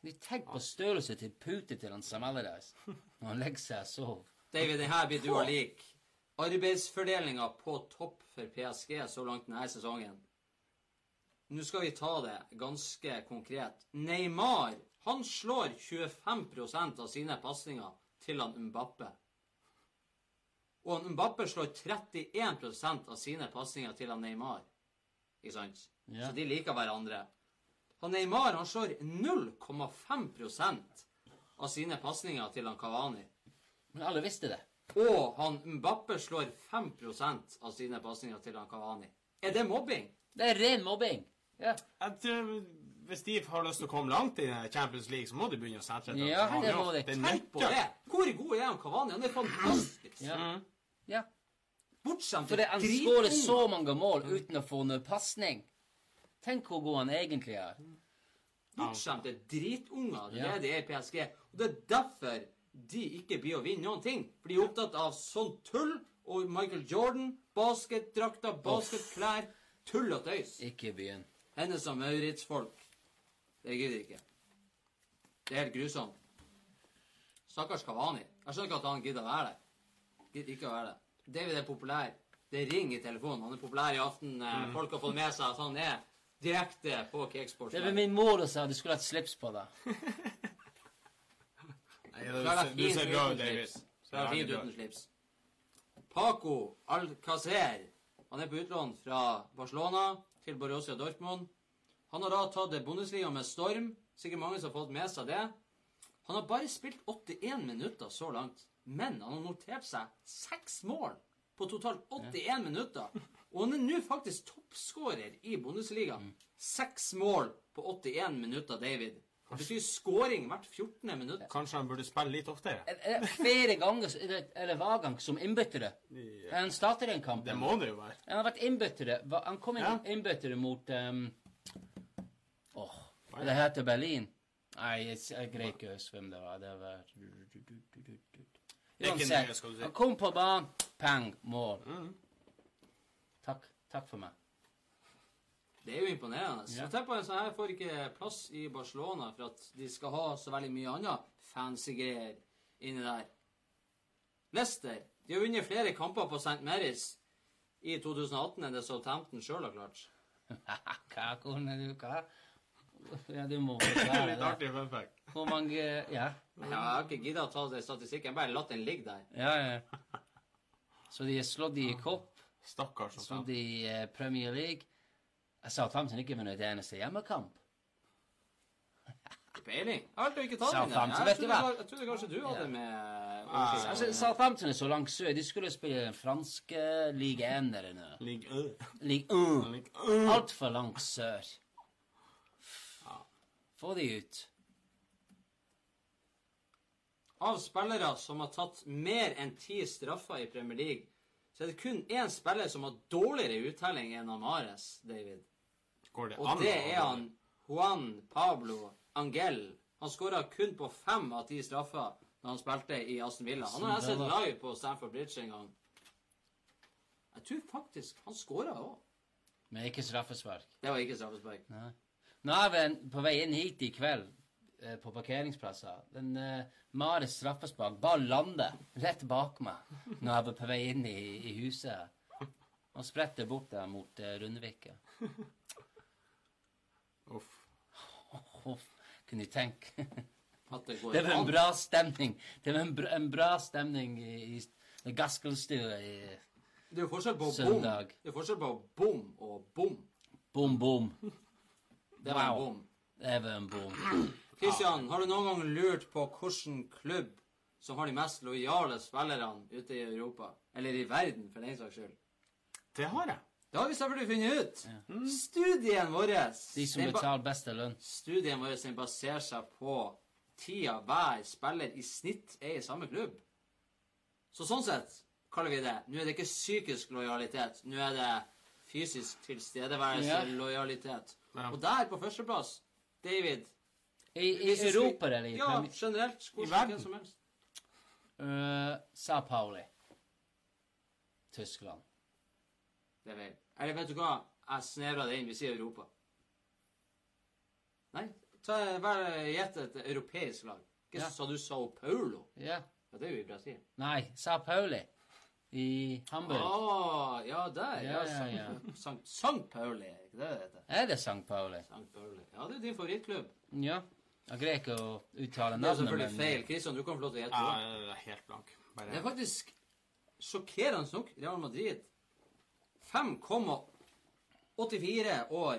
Kan du tenke på størrelse til pute til han Sam Allardyce når han legger seg og sover? David, den her blir du og lik. Arbeidsfordelinga på topp for PSG så langt denne sesongen. Nå skal vi ta det ganske konkret. Neymar han slår 25% av sine pasninger til han Mbappe. Og han Mbappe slår 31% av sine pasninger til han Neymar. Ikke sant? Ja. Så de liker hverandre. Han Neymar han slår 0,5% av sine pasninger til han Kavani. Men alle visste det. Og han Mbappe slår 5% av sine pasninger til han Kavani. Er det mobbing? Det er ren mobbing. Ja. Hvis de har lyst til å komme langt i Champions League, så må de begynne å sette seg Ja, det må de. Tenk på det! Hvor god er han Kavani? Han er fantastisk. Ja. Mm. ja. Bortskjemt Fordi han skårer så mange mål uten å få noe pasning. Tenk hvor god han egentlig er. Bortskjemte dritunger. Det er Ja. det er i PSG. Og det er derfor de ikke blir å vinne noen ting. For de er opptatt av sånn tull. Og Michael Jordan, basketdrakter, basketklær. Tull og tøys. Ikke byen. Hennes og Maurits-folk. Det gidder ikke. Det er helt grusomt. Stakkars Kavani. Jeg skjønner ikke at han gidder å være der. Gidder ikke å være der. David er populær. Det ringer i telefonen. Han er populær i aften. Mm. Folk har fått med seg at han er direkte på Cakesports. Det var min mor som sa du skulle hatt slips på deg. <laughs> Nei, du, ser- du ser bra ut. Så er det fint uten slips. Paco Alcacer. Han er på utlån fra Barcelona til Borussia Dortmund. Han har da tatt Bundesliga med storm. Sikkert mange som har fått med seg det. Han har bare spilt 81 minutter så langt, men han har notert seg seks mål på totalt 81 minutter. Og han er nå faktisk toppskårer i Bundesliga. Seks mål på 81 minutter, David. Det betyr scoring hvert 14. minutt. Kanskje han burde spille litt oftere? Er det flere ganger eller, hver gang som innbyttere? Han starter en kamp. Det må det jo være. Han har vært innbyttere. Han kom inn Ja. innbyttere mot um, Åh, det heter Berlin. Nei, jeg, jeg greier ikke å huske hvem det var. Det var Uansett, han kom på banen, pang, mål. Takk. Takk for meg. Det er jo imponerende. Ja. Så tenk på en sånn her får ikke plass i Barcelona for at de skal ha så veldig mye annet fancy greier inni der. Leicester de har vunnet flere kamper på St. Mary's i 2018 enn det Southampton sjøl har klart. <laughs> Hva kunne du Hva? Ja, du må <laughs> Det er litt artig fun fact. Hvor mange Ja. Jeg har ikke gidda å ta den statistikken. Jeg har bare latt den ligge der. Ja, ja. Så de er slått i kopp, Stakkars slått i eh, Premier League. Southampton ikke vunnet en eneste hjemmekamp. <laughs> Peiling. Alt å ikke ta den. Jeg trodde, trodde kanskje du hadde med Ah, Altså, Southampton er så langt sør. De skulle spille den franske ligue 1 eller noe. Ligue 1. Ligg øh. Altfor langt sør. Få de ut. Av spillere som har tatt mer enn ti straffer i Premier League, så er det kun én spiller som har dårligere uttelling enn Amares, David. Går det Og an det er han Juan Pablo Angel. Han skåra kun på fem av ti straffer da han spilte i Aston Villa. Han har jeg sett live på Stamford Bridge en gang. Jeg tror faktisk han skåra òg. Men ikke straffespark. Det var ikke straffespark. Nei. Nå er vi på vei inn hit i kveld, eh, på parkeringsplasser. Den uh, Mares straffespark bare lander rett bak meg når jeg var på vei inn i, i huset. Og spretter bort der mot uh, Rundvika. Uff. Huff, Kunne du tenke <laughs> At det går Det var en bra stemning. Det var en bra, en bra stemning i, i Gaskelstua i Det er jo forskjell på bom. Søndag. Det er forskjell på bom og bom. Bom, bom. <laughs> Det var en bom. Det var en bom. <clears throat> Kristian, har du noen gang lurt på hvilken klubb som har de mest lojale spillerne ute i Europa? Eller i verden, for den saks skyld? Det har jeg. Det har vi selvfølgelig funnet ut. Studien vår De som betaler beste lønn. Studien vår den baserer seg på tida hver spiller i snitt er i samme klubb. Så sånn sett kaller vi det Nå er det ikke psykisk lojalitet. Nå er det fysisk tilstedeværelse, Ja. lojalitet. Ja. Og der på førsteplass, David I, i Europa eller i Ja, generelt. Hvor I verden. som helst. Uh, Sa Pauli. Tyskland. Det er feil. Eller vet du hva? Jeg snevra det inn. Vi sier Europa. Nei, ta, bare gjett et europeisk lag. Ikke Ja. sa du Sao Paulo? Ja. Ja, det er jo i Brasil. Nei, Sa Pauli. I Hamburg. Å, ja, der. Ja, Ja, ja, ja. <laughs> Sankt, Sankt, Pauli, er ikke det det heter? Er det Sankt Pauli? Sankt Pauli. Ja, det er din favorittklubb. Ja. Jeg greier ikke å uttale navnet. Det er selvfølgelig selvfølgelig feil. Kristian, du kan få lov til å gjette. Ja, jeg er helt blank. Det er faktisk sjokkerende nok Real Madrid 5,84 år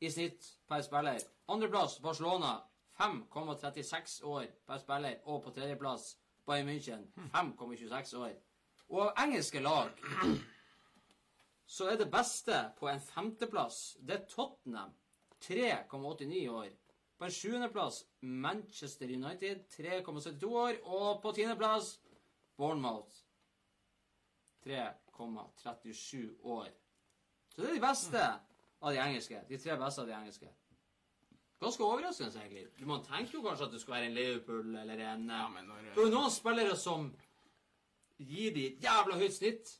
i snitt per spiller. Andreplass Barcelona 5,36 år per spiller. Og på tredjeplass Bayern München 5,26 år. Og av engelske lag så er det beste på en femteplass det er Tottenham 3,89 år. På en sjuendeplass Manchester United 3,72 år. Og på tiendeplass Bournemouth 3,37 år. Så det er de beste av de engelske. De tre beste av de engelske. Ganske overraskende, egentlig. Man tenker jo kanskje at det skulle være en Liverpool eller en Ja, men når Det er jo noen spillere som gir de et jævla høyt snitt.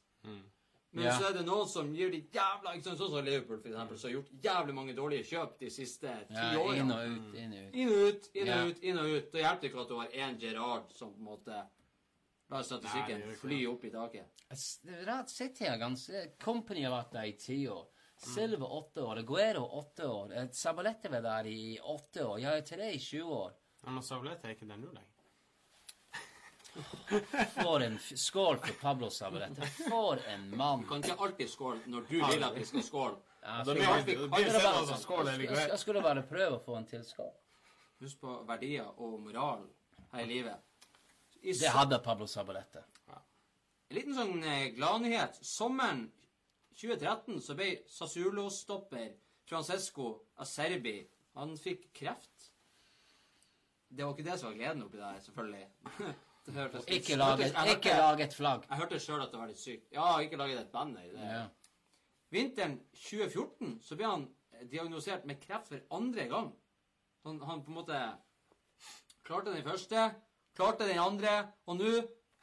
Men Ja. så er det noen som gir de jævla ikke sant, Sånn som Liverpool, for eksempel, som har gjort jævlig mange dårlige kjøp de siste ti Ja, årene. inn og ut. Inn og ut, inn og ut, inn og ut. Da hjelper det ikke at du har én Gerard som på en måte lar statistikken fly opp i taket. Rett sett er her ganske Company har vært der i ti år. Silva åtte år. Aguero åtte år. eh, Sabalette var der i åtte år. Ja, til det i 20 år. Men Sabalette er ikke der nå lenger. For en skål for Pablo Sabalette. For en mann. Du kan ikke alltid skåle når du vil at vi skal skåle. Ja, bare jeg skulle bare prøve å få en til skål. Husk på verdier og moral her i livet. Det hadde Pablo Sabalette. En liten sånn eh, gladnyhet. Sommeren 2013 så ble Sassuolo-stopper Francesco Acerbi Han fikk kreft. det var ikke det som var gleden oppi der, selvfølgelig. <laughs> Det hørtes Ikke lag et, ikke lage et flagg. Jeg hørte sjøl at det var litt sykt. Ja, ikke laget et banner. Det. Ja. Vinteren 2014 så ble han diagnosert med kreft for andre gang. Han, han på en måte klarte den første, klarte den andre, og nå,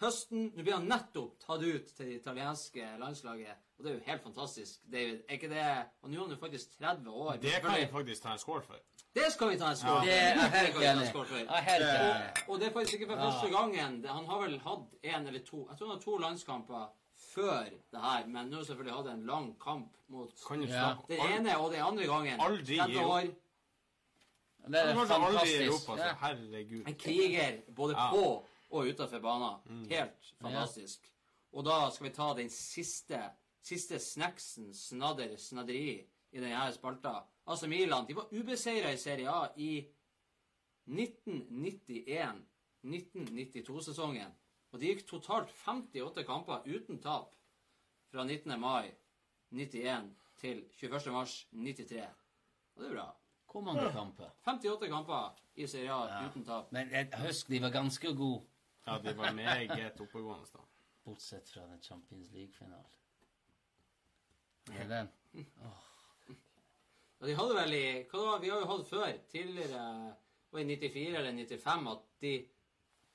høsten, nå blir han nettopp tatt ut til det italienske landslaget. Og det er jo helt fantastisk. David. Er ikke det Og nå er han jo faktisk 30 år. Det kan jeg faktisk ta en score for. Det skal vi ta en score vi skål for. Det- Og det er faktisk ikke for første gangen. Han har vel hatt én eller to Jeg tror han har to landskamper før det her, men nå har han selvfølgelig hatt en lang kamp mot Kan du Ja. den ene og den andre gangen. Aldri 30 gi år. Det er Han aldri i fantastisk. Europa, så herregud. En kriger både Ja. på og utenfor banen. Helt fantastisk. Og da skal vi ta den siste siste snacksen, snadder, snadderi i denne spalta. Altså Milan. De var ubeseira i Serie A i 1991-1992-sesongen. Og de gikk totalt 58 kamper uten tap fra 19. mai 91 til 21. mars 93. Og det er bra. Hvor mange kamper? 58 kamper i Serie A uten tap. Men jeg husker de var ganske gode, Ja, de var meget oppegående da. bortsett fra den Champions League-finalen. Er den? den? Ja, de hadde vel i hva det var, Vi har jo hatt før, tidligere var i 94 eller 95, at de,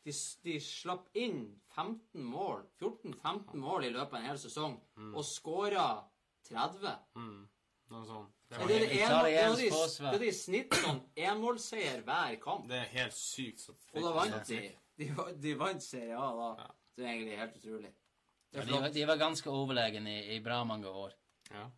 de, de slapp inn 15 mål, 14-15 mål i løpet av en hel sesong, og skåra 30. Mm. Noe sånt. Det, Det er det er de- i snitt sånn enmålseier hver kamp. det er helt sykt. Så Og da vant de. De, de vant Serie A da. Det er egentlig helt utrolig. Ja, de, var, de var ganske overlegne i, i bra mange år. Ja.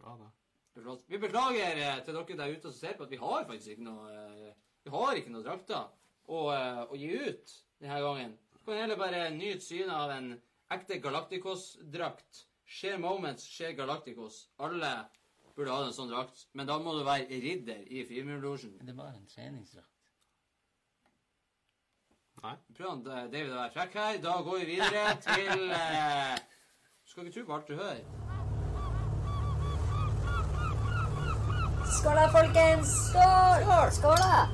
Ja da. Det er flott. Vi beklager eh, til dere der ute som ser på at vi har faktisk ikke noe eh, Vi har ikke noe drakter å, eh, å gi ut denne gangen. Du kan heller bare nyte synet av en ekte Galacticos-drakt. Share Moments, Share Galacticos. Alle burde ha en sånn drakt, men da må du være ridder i Frimurlosjen. Det var en treningsdrakt. Nei. Prøv eh, David å være frekk her. Da går vi videre <laughs> til eh, Du skal ikke tro på alt du hører. Skål da, folkens! Skål! Skål, da!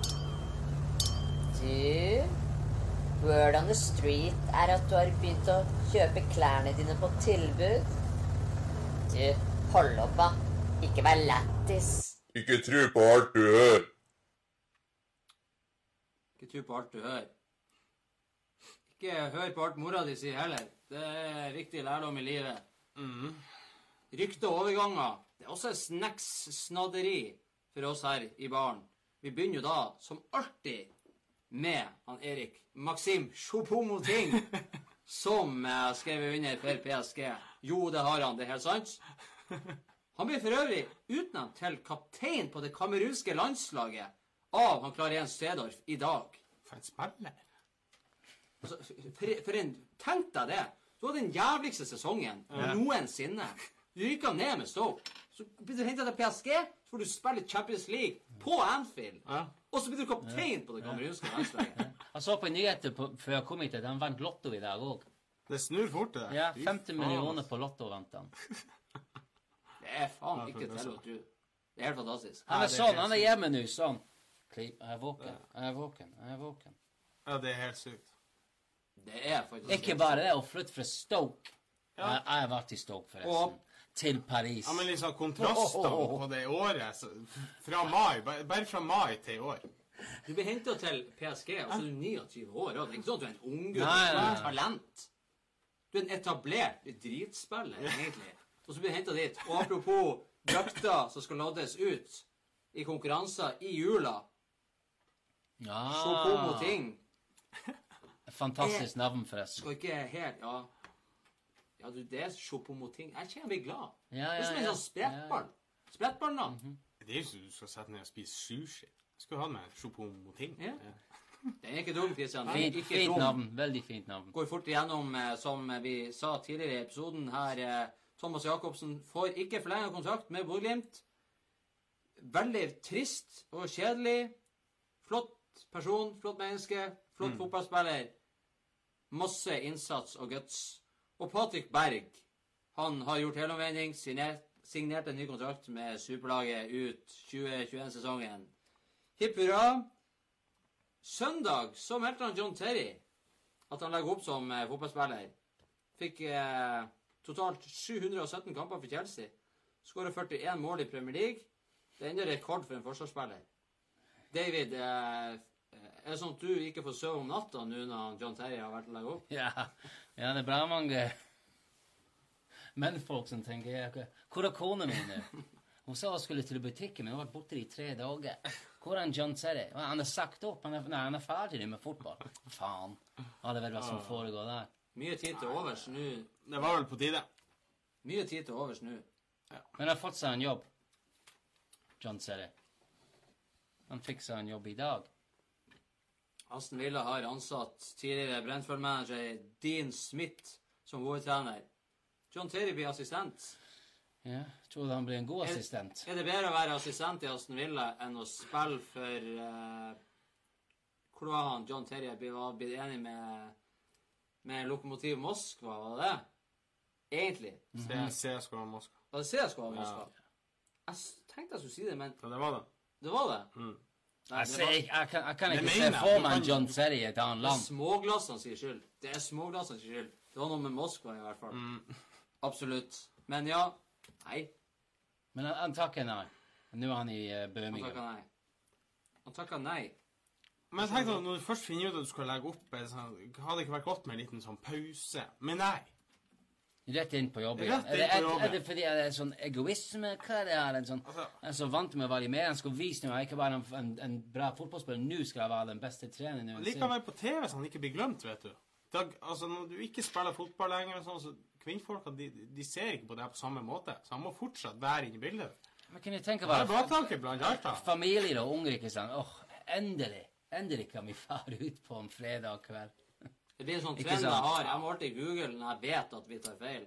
Du, word on the street er at du har begynt å kjøpe klærne dine på tilbud. Du, hold opp, da. Ikke vær lættis. Ikke tro på alt du hører. Ikke tro på alt du hører. Ikke hør på alt mora di sier heller. Det er viktig lærdom i livet. Rykte og overganger. Det er også snacks-snadderi for oss her i baren. Vi begynner jo da, som alltid, med han Erik Maxim Chopomoting, <laughs> som har skrevet under for PSG. Jo, det har han. Det er helt sant. Han blir for øvrig utnevnt til kaptein på det kamerunske landslaget av han Klarén Stedorf i dag. For en spiller. Altså, for, for en, tenk deg det. Du hadde den jævligste sesongen noensinne. Du ryker ned med Stoke. Så blir du henta til PSG, så får du spille Champions League på Anfield. Ja. Og så blir du kaptein på det kamerunske landslaget. Jeg <laughs> så på nyheter på, før jeg kom hit at han vant Lotto i dag òg. Det snur fort, det. Ja, 50 millioner på Lotto vant han. <laughs> Det er faen ikke til å tro. Det er helt fantastisk. Han er sånn, han er hjemme nå, sånn. Jeg er våken, jeg er våken, jeg er våken. Ja, det er helt sykt. Det er faktisk Ikke bare det, å flytte fra Stoke. Jeg, jeg har vært i Stoke, forresten. Til Paris. Ja, men liksom kontrastene på det året så, Fra mai, bare fra mai til i år. Du blir henta til PSG, og så er du 29 år. Og det er ikke sånn at du er en unggutt Du er et talent. Du er en etablert dritspiller, <laughs> egentlig. Og så blir du henta dit. Og apropos drakter som skal loddes ut i konkurranser i jula. Ja. Choupo-Moting Fantastisk navn, forresten. skal ikke helt Ja, ja du, det er Choupo-Moting. Jeg kjenner meg glad. Ja, Det er som en ja. sånn sprettball. Sprettballnavn. Det er jo som du skal sette ned og spise sushi. Jeg skulle hatt med choupo-moting. Ja. Den er ikke dum, Christian. Er Fint, ikke fint dum. navn. Veldig fint navn. går fort igjennom, eh, som vi sa tidligere i episoden her. Thomas Jacobsen får ikke forlenget kontrakt med Bodø-Glimt. Veldig trist og kjedelig. Flott person, flott menneske, flott fotballspiller. Masse innsats og guts. Og Patrick Berg, han har gjort helomvending, signert, signert en ny kontrakt med superlaget ut 2021-sesongen. Hipp hurra. søndag så meldte han John Terry at han legger opp som eh, fotballspiller. Fikk eh, totalt 717 kamper for Chelsea. Skårer 41 mål i Premier League. Det er ennå rekord for en forsvarsspiller. David, eh, er det sånn at du ikke får sove om natta nå når John Terry har vært og lagt opp? Ja, ja det er bra mange mennfolk som tenker Hvor er kona mi nå? Hun sa hun skulle til butikken, men hun har vært borte i tre dager. Hvor er John Terry? Han er sagt opp. Han er, nei, han er ferdig med fotball. Faen. Hadde vel hva som foregår der. Mye tid til overs nå. Det var vel på tide. Mye tid til overs nå. Men han har fått seg en jobb. John Terry. Han fikk seg en jobb i dag. Aston Villa har ansatt tidligere Brentford-manager Dean Smith som hovedtrener. John Terry blir assistent. Ja, tror du han blir en god Er- assistent? Er det bedre å være assistent i Aston Villa enn å spille for uh, Hvor var han John Terry ble- var blitt enig med, med Lokomotiv Moskva, var det det? Egentlig. Se- CSKA Moskva. Var det CSKA Moskva? Jeg tenkte jeg skulle si det, men Ja, det var det. det var det. Mm. Nei, Jeg, det var, jeg, jeg, kan, jeg kan ikke se for meg en kan- John Serry i et annet det er land. småglassene sin skyld. Det er småglassene sin skyld. Det var noe med Moskva i hvert fall. Mm. Absolutt. Men ja. Nei. Men han, han takker nei. Nå er han i uh, Han takker nei. Han takker nei. Men jeg tenkte at når du først finner ut at du skal legge opp, sånn, hadde det ikke vært godt med en liten sånn pause? Men nei. Rett inn på jobb igjen. Er, er, er det fordi det er sånn egoisme? Hva er det? her? en sånn, Altså, jeg er så vant med å være med. Han skal vise jeg er ikke bare en, en, en bra fotballspiller. Nå skal jeg være den beste treneren. Likevel på TV så han ikke blir glemt, vet du. Da, altså, når du ikke spiller fotball lenger, sånn, så kvinnfolka de, de ser ikke på det på samme måte. Så han må fortsatt være inne i bildet. Men kan du tenke deg er familier og unger, ikke sant? Åh, oh, Endelig kan vi fare ut på en fredag kveld. Det blir en sånn trend jeg har. Jeg må alltid google når jeg vet at vi tar feil.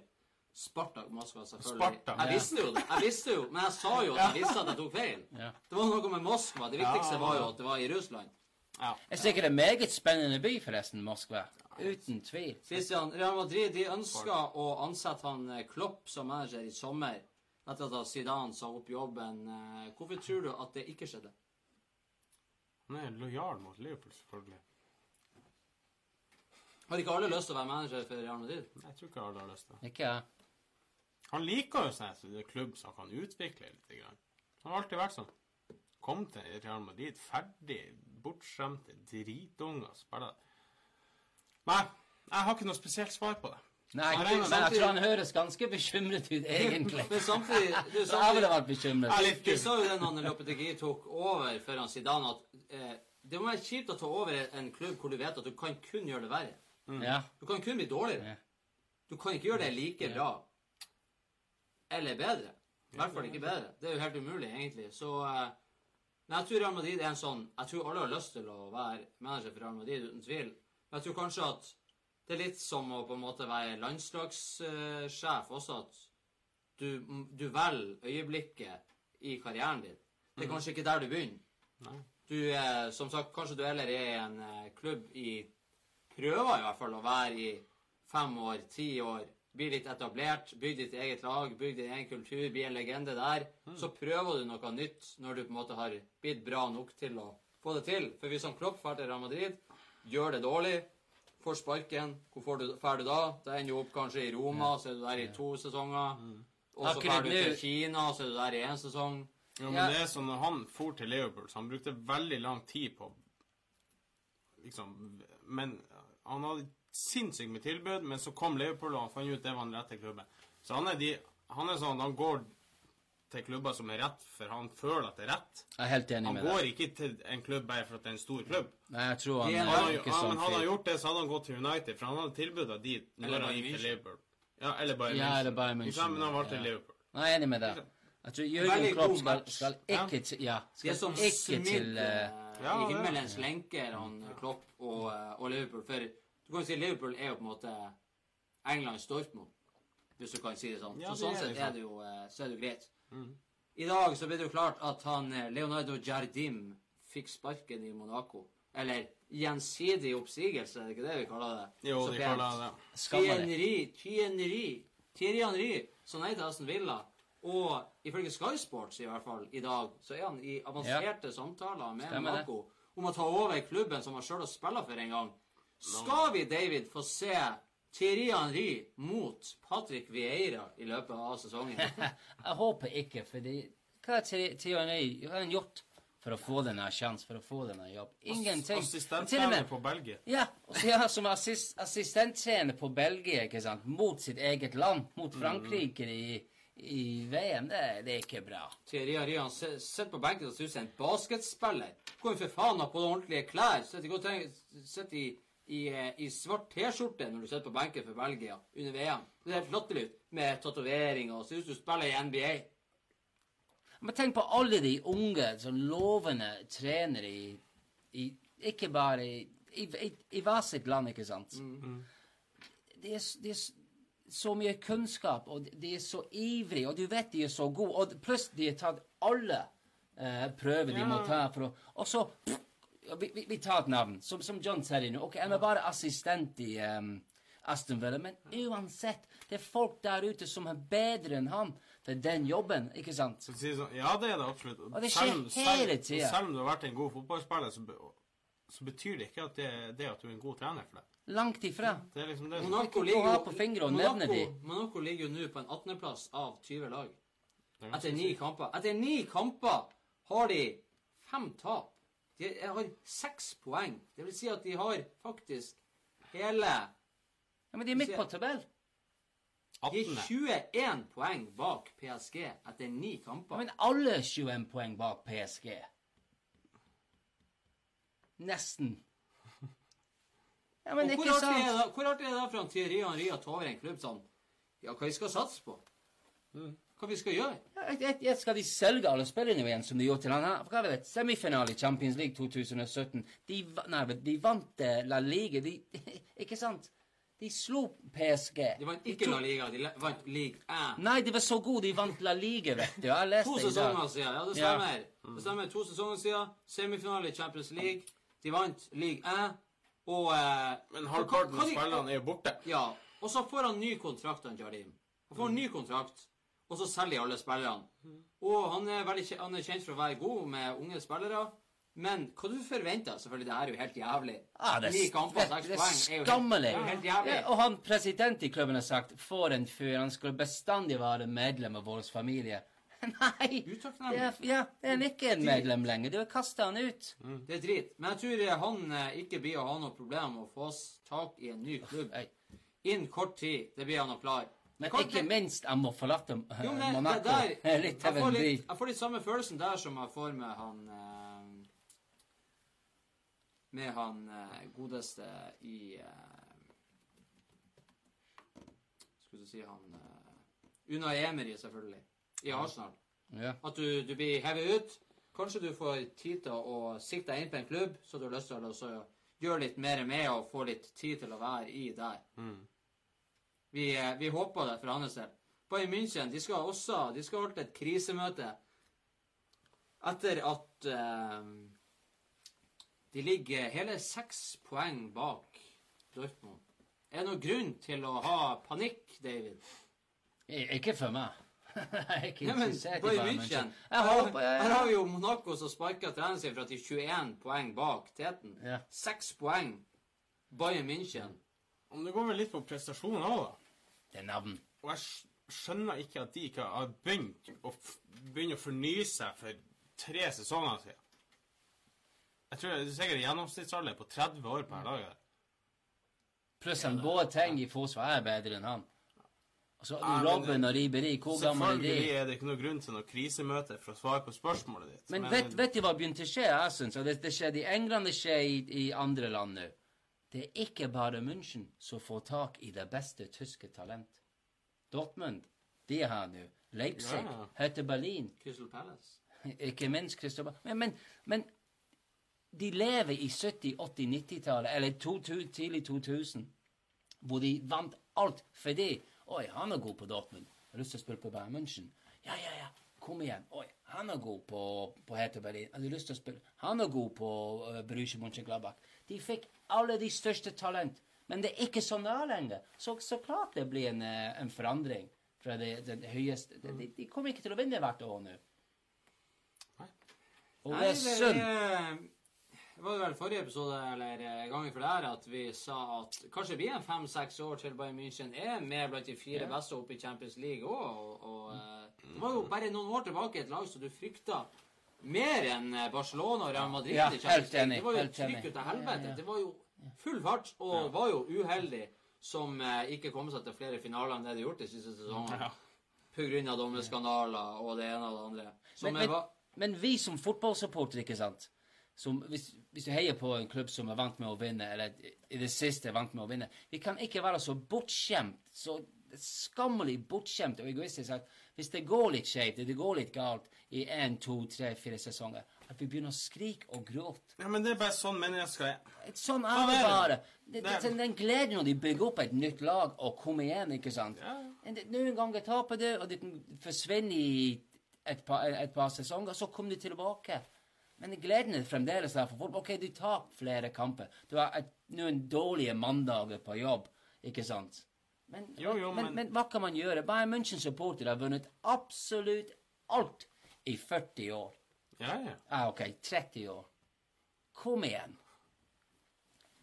Spartak Moskva, selvfølgelig. Spartak, jeg ja. visste jo det, jeg visste jo, men jeg sa jo at <laughs> jeg visste at jeg tok feil. Ja. Det var noe med Moskva. Det viktigste var jo at det var i Russland. Ja. Jeg er sikkert en meget spennende by, forresten, Moskva. Uten tvil. Christian, Real Madrid de ønsker å ansette han eh, Klopp som manager i sommer. Etter at Zidane sa opp jobben. Eh, Hvorfor tror du at det ikke skjedde? Han er lojal mot Liverpool, selvfølgelig. Har ikke alle lyst til å være manager for Real Madrid? Nei, Jeg tror ikke alle har lyst til det. Ikke jeg. Han liker jo seg til en klubb som kan utvikle litt. Grann. Han har alltid vært sånn. Kom til Real Madrid, ferdig, bortskjemte dritunger, spiller Nei, jeg har ikke noe spesielt svar på det. Nei, nei, men jeg tror han høres ganske bekymret ut, egentlig. Men samtidig, du, <laughs> samtidig jeg ville vært bekymret. Vi så jo det når Lopetegui tok over for han Zidane, at eh, det må være kjipt å ta over en klubb hvor du vet at du kan kun gjøre det verre. Ja. Du kan kun bli dårligere. Du kan ikke gjøre det like bra eller bedre. I hvert fall ikke bedre. Det er jo helt umulig, egentlig. Så eh, Men jeg tror Real Madrid er en sånn Jeg tror alle har lyst til å være manager for Real Madrid, uten tvil. Men jeg tror kanskje at det er litt som å på en måte være landslagssjef også, at du, du velger øyeblikket i karrieren din. Det er kanskje ikke der du begynner. Nei. Du er, som sagt, kanskje du heller er i en eh, klubb i Prøver i hvert fall å være i fem år, ti år. Bli litt etablert, bygg ditt eget lag, bygg din egen kultur, bli en legende der. Så prøver du noe nytt når du på en måte har blitt bra nok til å få det til. For hvis han Klopp drar til Real Madrid, gjør det dårlig, får sparken, hvor får du, fer du da? Det ender jo opp kanskje i Roma, så er du der i to sesonger. Og så fer du til Kina, så er du der i én sesong. Ja, men det er sånn når han for til Liverpool, så han brukte veldig lang tid på liksom Men han hadde sinnssykt med tilbud, men så kom Liverpool, og han fant ut det var den rette klubben. Så han er, de, han er sånn han går til klubber som er rett, for han føler at det er rett. Jeg er helt enig Han med deg. går ikke til en klubb bare for at det er en stor klubb. Nei, jeg tror han han, Han, ikke han, sånn men hadde han gjort det, så hadde han gått til United, for han hadde tilbud av Eller når han gikk til Liverpool. Ja, eller Bayern Ja, München. eller Bayern München, Men han valgte ja. Liverpool. Nei, jeg er enig med deg. Jeg tror Jørgen Klopp skal, skal ikke til Ja, skal som ikke smidd til eh, Ja, i himmelens lenker, han Klopp og, eh, og Liverpool. For du kan jo si Liverpool er jo på en måte Englands Dortmund, hvis du kan si det sånn. Ja, så sånn sett er det jo, så er det jo greit. Mhm. I dag så ble det jo klart at han eh, Leonardo Jardim fikk sparken i Monaco. Eller gjensidig oppsigelse, er det ikke det vi kaller det? Jo, Så de pent. kaller det Tienri, Tienri, Tienri, Thierry, Thierry, Thierry Henry sa nei til Aston Villa. Og ifølge Sky Sports i hvert fall i dag, så er han i avanserte samtaler med Stemmer det. Monaco om å ta over klubben som han sjøl har spilt for en gang. Skal vi, David, få se Thierry Henry mot Patrick Vieira i løpet av sesongen? <laughs> Jeg håper ikke, fordi Hva har hva han gjort for å få denne sjansen, for å få denne jobb? Ingenting. Assistenttrener på Belgia. Ja, ja, som assist, assistenttrener på Belgia, ikke sant, mot sitt eget land, mot Frankrike i, i VM, det, det er ikke bra. Thierry Henry han sitter på benken og ser ut som en basketspiller. Går for faen av på ordentlige klær. Sitter i, i, i svart T-skjorte når du sitter på benken for Belgia under VM. Det er helt latterlig ut med tatoveringer og ser ut som du spiller i NBA. Men tenk på alle de unge, som lovende trener i, i Ikke bare i, i, i, i hver sitt land, ikke sant? Det, er, det er så mye kunnskap, og de- er så ivrige, og du vet de er så gode, og pluss de har tatt alle eh, prøver de må ta for å Og så pff, ja, vi, vi, vi tar et navn, som, som John sier nå. Ok, han er bare assistent i um, Aston Villa, men uansett, det er folk der ute som er bedre enn han til den jobben, ikke sant? Så sånn, ja, det er det absolutt. Og det skjer Selv- hele tida. Selv om du har vært en god fotballspiller, så, be, så betyr det ikke at det, det at du er en god trener for det. Langt ifra. Det er liksom det. Monaco ligger, på fingre og Monaco, de. Monaco ligger jo nå på en 18.-plass av 20 lag. Det er Etter ni kamper. Etter ni kamper har de fem tap. De har seks poeng. Det vil si at de har faktisk hele Ja, men de er midt på tabellen. De 18. er 21 poeng bak PSG etter ni kamper. Ja, Men alle 21 poeng bak PSG. Nesten. Ja, men Og ikke er sant? hvor artig er det for han Thierry Henry å ta over en klubb sånn Ja, hva vi skal satse på? Hva vi skal gjøre? Jeg- jeg- jeg Skal de selge alle spillerne igjen, som de gjorde til han her? Semifinale i Champions League 2017. De, nei, de vant eh, La Liga. De, <laughs> ikke sant? De slo PSG. De vant ikke La Liga, de vant League 1. Nei, de var så gode. De vant La Liga, vet du. Jeg leste To sesonger siden. Ja, det Ja. stemmer. Det stemmer. To sesonger siden. Semifinale i Champions League. De vant League 1. Og eh, Men halvparten av spillerne er jo borte. Ja. Og så får han ny kontrakt, han Jardim. Han får en ny kontrakt, og så selger de alle spillerne. Og han er, veldig, han er kjent for å være god med unge spillere. Men hva du forventer Selvfølgelig, det er jo helt jævlig. Ah, det, Ni er- kamper, seks det poeng. er helt- skammelig. Er helt jævlig. Ja, og han president i klubben har sagt for en fyr, han skulle bestandig være medlem av vår familie. <laughs> Nei! Utakknemlig. Er, ja, det er ikke en medlem lenger. Du har kasta han ut. Det er drit. Men jeg tror eh, han eh, ikke blir å ha noe problem med å få tak i en ny klubb. Innen kort tid. Det blir han å klare. Men Kan ikke minst, jeg må forlate eh, Jo, men Monaco. det der, <laughs> Litt jeg, får litt, jeg får litt samme følelsen der som jeg får med han eh, Med han eh, godeste i eh, Skulle du si han uh, Unai Emery, selvfølgelig. I Arsenal. Ja. At du, du blir hevet ut. Kanskje du får tid til å sikte deg inn på en klubb, så du har lyst til å gjøre litt mer med og få litt tid til å være i der. Vi, eh, vi håper det for hans del. Bayern München de skal også de skal holde et krisemøte etter at eh, de ligger hele seks poeng bak Dortmund. Er det noen grunn til å ha panikk, David? Ikke for meg. <laughs> Jeg er ikke Nei, men interessert i Bayern München München. Jeg håper Her har vi jo Monaco som sparka treneren sin for at de er 21 poeng bak teten. Ja. Seks poeng. Bayern München. Om det går vel litt på prestasjonen òg, da. Det er navn. Og jeg skjønner ikke at de ikke har begynt å, f begynne å fornye seg for tre sesonger siden. Jeg tror det er sikkert gjennomsnittsalder på 30 år per dag. Pluss han Boateng i forsvar er bedre enn han. Og så Ja, men Robben og Riberi, hvor gammel er de? Selvfølgelig er det ikke noen grunn til noe krisemøte for å svare på spørsmålet ditt. Men vet, vet du hva begynte å skje? Jeg synes, det, det skjedde i England, det skjer i, i andre land nå. Det er ikke bare München som får tak i det beste tyske talent. Dortmund, de har nå. Leipzig, Ja. Hertha Berlin, Crystal Palace. <laughs> ikke minst Christopher. Men, men, men de lever i 70-, 80-, 90-tallet, eller to, to, tidlig 2000, hvor de vant alt fordi Oi, han er god på Dortmund. Har lyst til å spille på Bayern München. Ja, ja, ja. Kom igjen. Oi, han er god på, på Hertha Berlin. Hadde lyst til å spille? Han er god på uh, Borussia Mönchengladbach. De fikk alle de største talent. Men det er ikke sånn det er lenger. Så, så klart det blir en, eh, en forandring fra det, den høyeste de, de, de kommer ikke til å vinne hvert år nå. Og det er synd. er- Det var vel forrige episode eller eh, gangen for det her at vi sa at kanskje blir en fem-seks år til Bayern München er med blant de fire beste oppe i Champions League òg. Og, og eh, det var jo bare noen år tilbake et lag som du frykta mer enn eh, Barcelona og Real Madrid. Ja, helt enig, Det var jo trykk ut av helvete. Ja, ja. Det var jo full fart, og var jo uheldig som eh, ikke kom seg til flere finaler enn det de gjorde de siste sesongene. På grunn av dommerskandaler og det ene og det andre. Men, men, var men vi som fotballsupportere, ikke sant som, hvis, hvis du heier på en klubb som er vant med å vinne, eller i det siste er vant med å vinne Vi kan ikke være så bortskjemt, så skammelig bortskjemt og egoistisk at hvis det går litt skjevt, det går litt galt i én, to, tre, fire sesonger, at vi begynner å skrike og gråte. Ja, men det er bare sånn mennesker er. Sånn er det bare. Det, det, Det- den, den gleden når de bygger opp et nytt lag og kommer igjen, ikke sant. Ja. Noen ganger taper du, og det kan forsvinne i et par, et par sesonger, så kommer du tilbake. Men gleden er fremdeles der for folk. Ok, du tar flere kamper. Du har et, noen dårlige mandager på jobb, ikke sant. Men, Jo, jo, men, men- men hva kan man gjøre? Bayern München-supportere har vunnet absolutt alt i 40 år. Ja, ja. Ah, ok, 30 år. Kom igjen.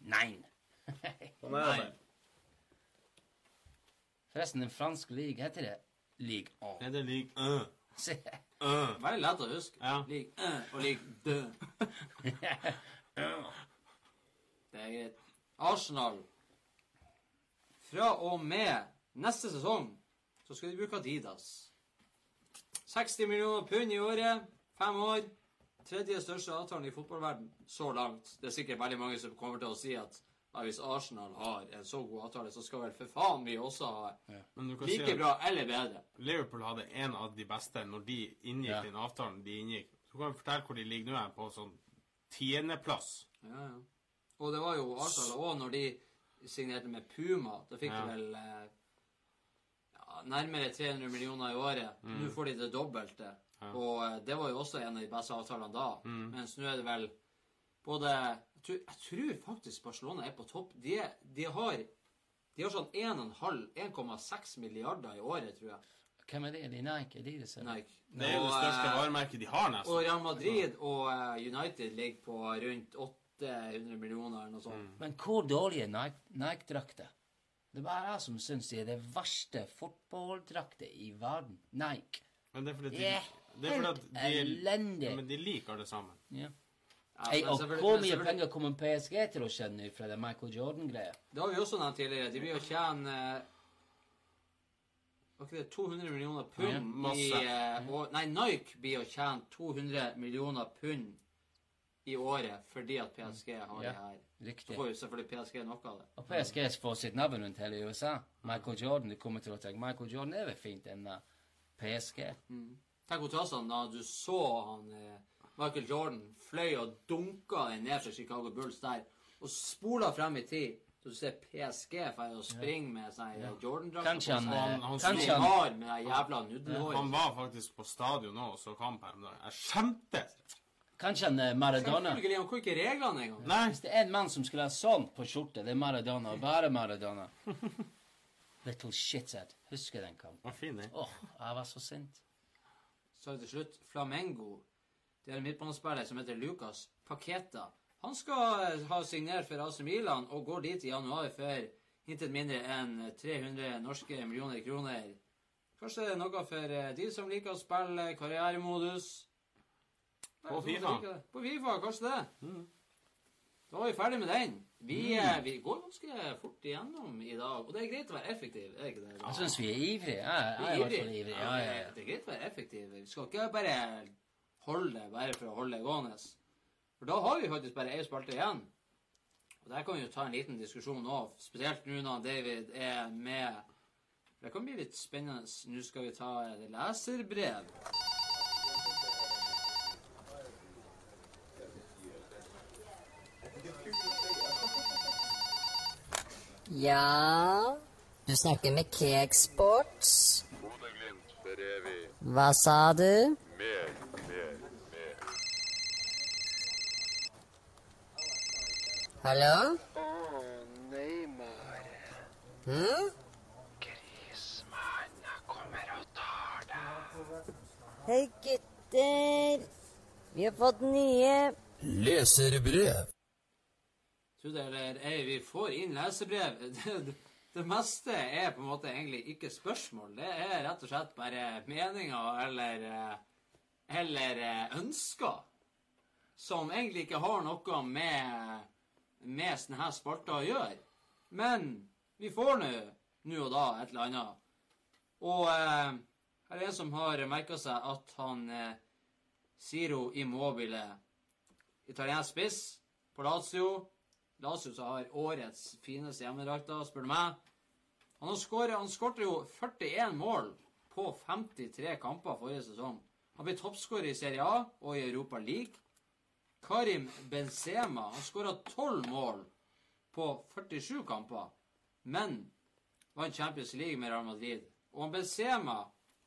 Nei. <laughs> Sånn er. Forresten, den franske league heter det League 1. Er det heter <laughs> Se. øh. Veldig lett å huske. Ja. Ø øh, og Ligue dø. <laughs> Det er greit. Arsenal. Fra og med neste sesong så skal de bruke Adidas. 60 millioner pund i året, fem år. Tredje største avtalen i fotballverden så langt. Det er sikkert veldig mange som kommer til å si at ja, hvis Arsenal har en så god avtale, så skal vel for faen vi også ha ja. si like bra eller bedre. Liverpool hadde en av de beste når de inngikk Ja. den avtalen de inngikk. Så kan vi fortelle hvor de ligger nå, på sånn tiendeplass. Ja, ja. Og det var jo Arsenal òg, når de signerte med Puma. Da fikk Ja. de vel eh, ja, nærmere 300 millioner i året. Mm. Nå får de det dobbelte. Og eh, det var jo også en av de beste avtalene da. Mm. Mens nå er det vel både jeg tror, jeg tror faktisk Barcelona er på topp. De, er- de har de har sånn 1,5 1,6 milliarder i året, tror jeg. Hvem er det? Er det Nike? Adidas? eller? Nike. Det er jo det største eh, varemerket de har, Og nesten. Real Madrid og United ligger på rundt 800 millioner eller noe sånt. Mm. Men hvor dårlige er Nike- Nike-drakter? Det er bare jeg som syns de er det verste fotballdrakter i verden. Nike. Men det er fordi De de, er det er fordi at de, elendig. ja, men de liker det sammen. Ja. Ja, Ei, og hvor mye penger kommer PSG til å tjene fra det Michael Jordan-greia? Det har vi også nevnt tidligere. De blir å tjene eh, Var ikke det 200 millioner pund Ja, masse. i og, Nei, Nike blir å tjene 200 millioner pund i året fordi at PSG har Ja. det her. Så får jo selvfølgelig PSG noe av det. Og PSG får sitt navn rundt hele USA. Michael Jordan, du kommer til å tenke Michael Jordan er vel fint enn PSG. PSG. Tenk hvor trassene da du så han eh, Michael Jordan fløy og dunka den ned fra Chicago Bulls der, og spola frem i tid. Så du ser PSG feil og springe med seg ja. Jordan-drakt Kanskje han, Han- han eh, kanskje han med jævla nudelhåret. Han var faktisk på stadion nå og så kamp her om dagen. Jeg skjemtes. Kanskje han eh, Maradona Selvfølgelig, han kunne ikke reglene engang. Nei. Hvis det er en mann som skulle ha sånn på skjorte, det er Maradona. og Bare Maradona. <laughs> Little shithead. Husker den kampen. Var fin, den. Åh, jeg var så sint. Så til slutt Flamengo. Det er en midtbanespiller som heter Lucas Paqueta. Han skal eh, ha signert for AC Milan og går dit i januar for intet mindre enn 300 norske millioner kroner. Kanskje det er noe for eh, de som liker å spille karrieremodus. På FIFA. På FIFA, kanskje det. Da var vi ferdig med den. Vi, mm. vi går ganske fort igjennom i dag. Og det er greit å være effektiv, er ikke det? Jeg syns vi er ivrige. Jeg, jeg er i hvert fall ivrig. Ja, ja, ja. Det er greit å være effektiv. Vi skal ikke bare holde det bare for å holde det gående. For da har vi faktisk bare ei spalte igjen. Og der kan vi jo ta en liten diskusjon òg, spesielt nå når David er med. Det kan bli litt spennende. Nå skal vi ta leserbrev. Ja, du snakker med Cakesports. Hva sa du? Mer, mer, mer. Hallo? Å, Neymar. Hm? Grismannene kommer og tar deg. Hei, gutter. Vi har fått nye Leserbrev. Eller ei, vi får inn lesebrev. <laughs> Det, det, meste er på en måte egentlig ikke spørsmål. Det er rett og slett bare meninger eller, eh, eller eh, ønsker. Som egentlig ikke har noe med, med sånne spalter å gjøre. Men vi får nå nå og da et eller annet. Og eh, her er en som har merka seg at han eh, Ciro Immobile, italiensk spiss på Lazio som har årets fineste hjemmedrakter, spør du meg. Han, har skåret, han skårte jo 41 mål på 53 kamper forrige sesong. Han ble toppskårer i Serie A og i Europa League. Karim Benzema han skåra 12 mål på 47 kamper, men vant Champions League med Real Madrid. Og Benzema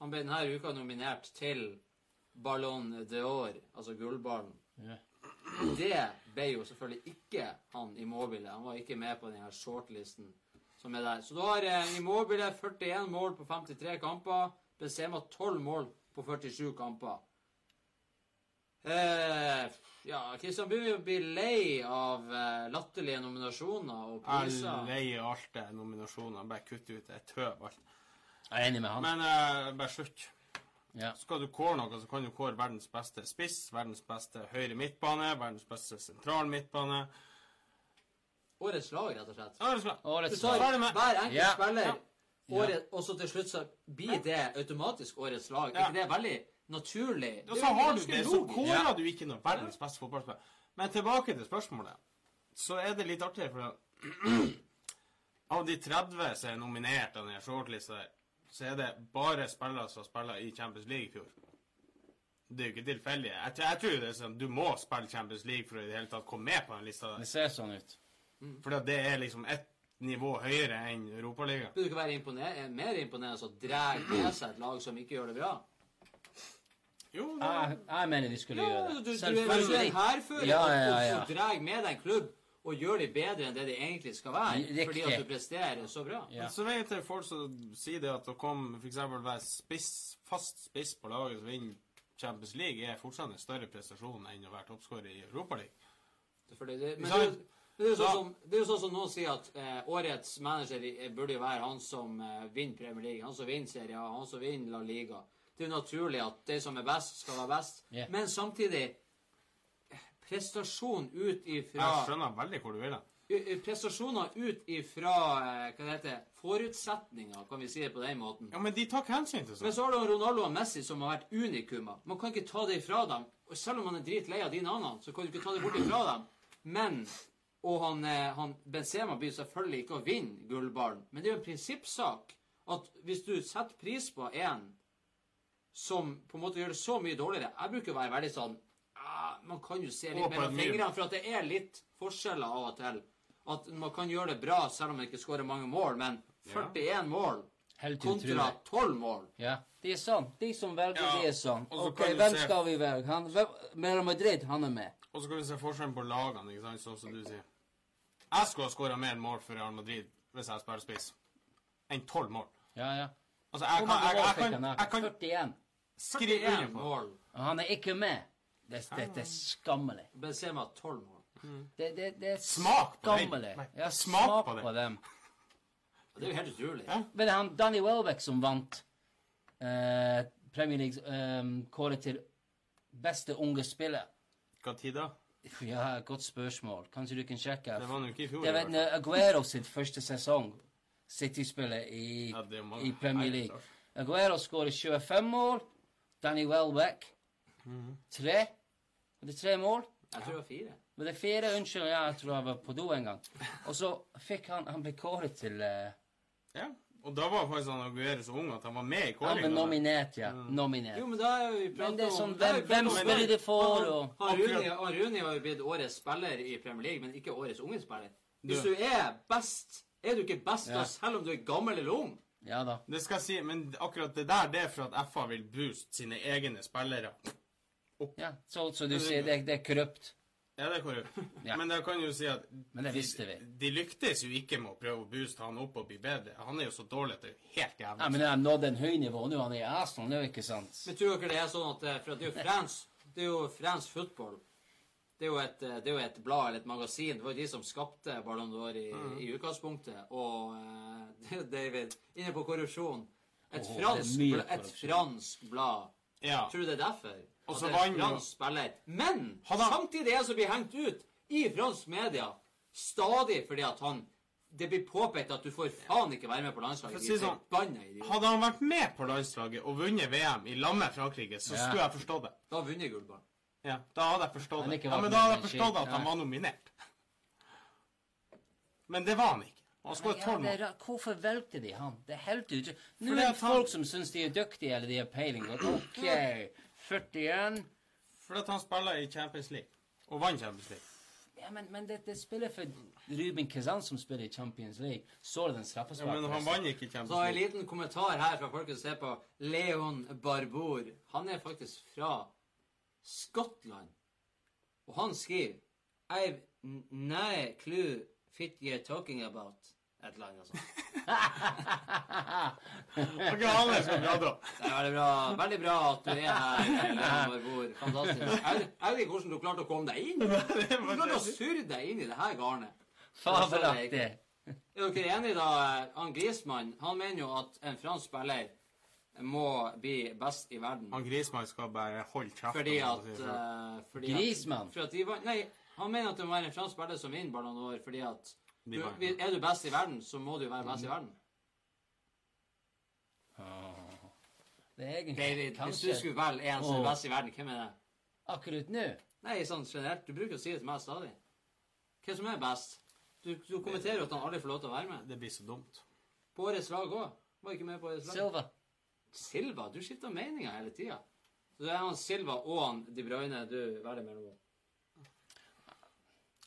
han ble denne uka nominert til Ballon d'Or, altså gullballen. Yeah. Det ble jo selvfølgelig ikke han Immobile. Han var ikke med på den her shortlisten som er der. Så da har eh, Immobile 41 mål på 53 kamper. Benzema 12 mål på 47 kamper. Eh, ja, Kristian begynner å bli lei av eh, latterlige nominasjoner og priser. Jeg er lei av alt det nominasjoner. Bare kutt ut. Jeg tøver tøv alt. Jeg er enig med han. Men eh, bare slutt. Ja. Skal du kåre noe, så kan du kåre verdens beste spiss, verdens beste høyre midtbane, verdens beste sentral midtbane. Årets lag, rett og slett. Årets. Du Årets lag. Hver enkelt Ja. spiller, Ja. året, og så til slutt så blir det automatisk årets lag. Er Ja. ikke det veldig naturlig? Og så har du det, så kårer Ja. du ikke noe verdens beste fotballspiller. Men tilbake til spørsmålet. Så er det litt artig, for <clears throat> av de 30 som er nominert av den shortlista der, så er det bare spillere som spiller i Champions League i fjor. Det er jo ikke tilfeldig. Jeg, tror- jeg tror det er sånn du må spille Champions League for å i det hele tatt komme med på den lista Der. Det ser sånn ut. Fordi For det er liksom ett nivå høyere enn Europaligaen. Burde du ikke være imponer mer imponerende å dra med seg et lag som ikke gjør det bra? Jo, da... Jeg, jeg mener de skulle Ja, gjøre du, det. du, du er en hærfører Ja, ja, ja. og drar med deg en klubb og gjør de bedre enn det de egentlig skal være. Riktig. Fordi at du presterer så bra. Ja. Så vet jeg folk som sier det at å komme for eksempel være spiss, fast spiss på laget som vinner Champions League, er fortsatt en større prestasjon enn å være toppskårer i Europaligaen. Men det, det, er jo sånn som, det er jo sånn som noen sier at eh, årets manager burde jo være han som eh, vinner Premier League, han som vinner Serie A, han som vinner La Liga. Det er jo naturlig at de som er best, skal være best. Yeah. Men samtidig prestasjon ut ifra Jeg skjønner veldig hvor du vil hen. Prestasjoner ut ifra eh, hva det heter, forutsetninger, kan vi si det på den måten. Ja, men de tar ikke hensyn til Men sånt. så har du Ronaldo og Messi som har vært unikummer. Man kan ikke ta det ifra dem. Og selv om man er dritlei av de navnene, så kan du ikke ta det bort ifra dem. Men Og han, eh, han Benzema blir selvfølgelig ikke å vinne gullballen, men det er jo en prinsippsak at hvis du setter pris på en som på en måte gjør det så mye dårligere Jeg bruker å være veldig sånn Man kan jo se litt mellom fingrene, for at det er litt forskjeller av og til. At man kan gjøre det bra selv om man ikke skårer mange mål, men 41 mål kontra 12 mål Ja, de er sånn. De som velger, Ja, de er sånn. Ok, hvem se- skal vi velge? Han, hvem, Real Madrid, han er med. Og så kan vi se forskjellen på lagene, ikke sant, sånn som du sier. Jeg skulle ha skåra mer mål for Real Madrid hvis jeg spiller spiss, enn tolv mål. Ja, ja. Altså, jeg kan, jeg, jeg, mål jeg, kan, jeg kan 41. 41 mål. Og han er ikke med. Det, det, det er ah. skammelig. Benzema 12 mål. Det, det, det er smak på skammelig. dem! Ja, smak, på, dem. Det er jo helt utrolig. Ja. Men det er han Danny Welbeck som vant eh, Premier League eh, kåret til beste unge spiller. Hva tid da? Ja, godt spørsmål. Kanskje du kan sjekke? Det var han ikke i fjor. Det i hvert var Aguero sitt første sesong, City-spillet i, Ja, i Premier League. klart. Aguero skårer 25 mål. Danny Welbeck mhm. Tre men det tre mål. Jeg tror det var fire. Men det fire, Unnskyld, ja, jeg tror jeg var på do en gang. Og så fikk han Han ble kåret til eh, Ja. Og da var faktisk han Aguero så ung at han var med i Han Ja, men nominert, ja. Mm. Nominert. Jo, men da har vi Men det er sånn da Hvem, hvem spiller de for, og Han Rooney har jo blitt årets spiller i Premier League, men ikke årets unge spiller. Hvis du er best, er du ikke best da, selv om du er gammel eller ung? Ja da. Det skal jeg si, men akkurat det der, det er for at FA vil booste sine egne spillere. Ja, så, så du sier det, det er korrupt. Ja, det er korrupt. <laughs> Ja. Men da kan jo si at Men det visste vi. de, de lyktes jo ikke med å prøve å booste han opp og bli bedre. Han er jo så dårlig at det er helt jævlig. Ja, men de har nådd en høy nivå nå. Han er i Arsenal nå, ikke sant? Men tror dere det er sånn at eh, For at det er jo fransk Det er jo fransk football. det er, jo et, eh, det er jo et blad eller et magasin. Det var jo de som skapte Ballon d'Or i, i utgangspunktet. Og eh, <laughs> David, inne på korrupsjon. Et, oh, fransk, et fransk blad. Ja. Tror du det er derfor? Og så vant fransk spiller. Men han- samtidig er han som blir hengt ut i fransk media stadig fordi at han Det blir påpekt at du får faen ikke være med på landslaget. Si sånn, Hadde han vært med på landslaget og vunnet VM i lag med Frankrike, så Ja. skulle jeg forstått det. Da vunnet gullballen. Ja, Da hadde jeg forstått det. Ja, men da hadde jeg forstått at han var nominert. Men det var han ikke. Han skåret Ja, er. Hvorfor valgte de han? Det er helt ut... Nå er at det han- folk som syns de er dyktige eller de har peiling. <clears throat> OK, 41 Fordi at han spiller i Champions League. Og vant Champions League. Ja, men, men det, det spiller for Ruben Kazan som spiller i Champions League. Så er det den Ja, men han vant ikke Så Champions en liten kommentar her fra folk som ser på. Leon Barbour. Han er faktisk fra Skottland. Og han skriver I've no clue fit you're talking about. Et eller annet sånt. <laughs> Ok, Anders, er så bra, da. Det er veldig bra, veldig bra at du er her. Fantastisk. Jeg jeg vet ikke hvordan du klarte å komme deg inn. <laughs> Du klarte å surre deg inn i det her garnet. Fabelaktig. Er dere enige da? Han Grismann han mener jo at en fransk spiller må bli best i verden. Han Grismann skal bare holde kjeft. Fordi at, det, sier sånn. eh, fordi Grismann? At, for at de nei, han mener at det må være en fransk spiller som vinner Ballon d'Or, fordi at du, er du best i verden, så må du være best i verden. Det er egentlig David, hvis du skulle velge en som er best i verden, hvem er det? Akkurat nå Nei, sånn generelt. Du bruker å si det til meg stadig. Hvem som er best? Du, du kommenterer jo at han aldri får lov til å være med. Det blir så dumt. På årets lag òg. Var ikke med på årets lag. Silva. Silva? Du skifter meninger hele tida. Så det er han Silva og han De Bruyne du velger mellom.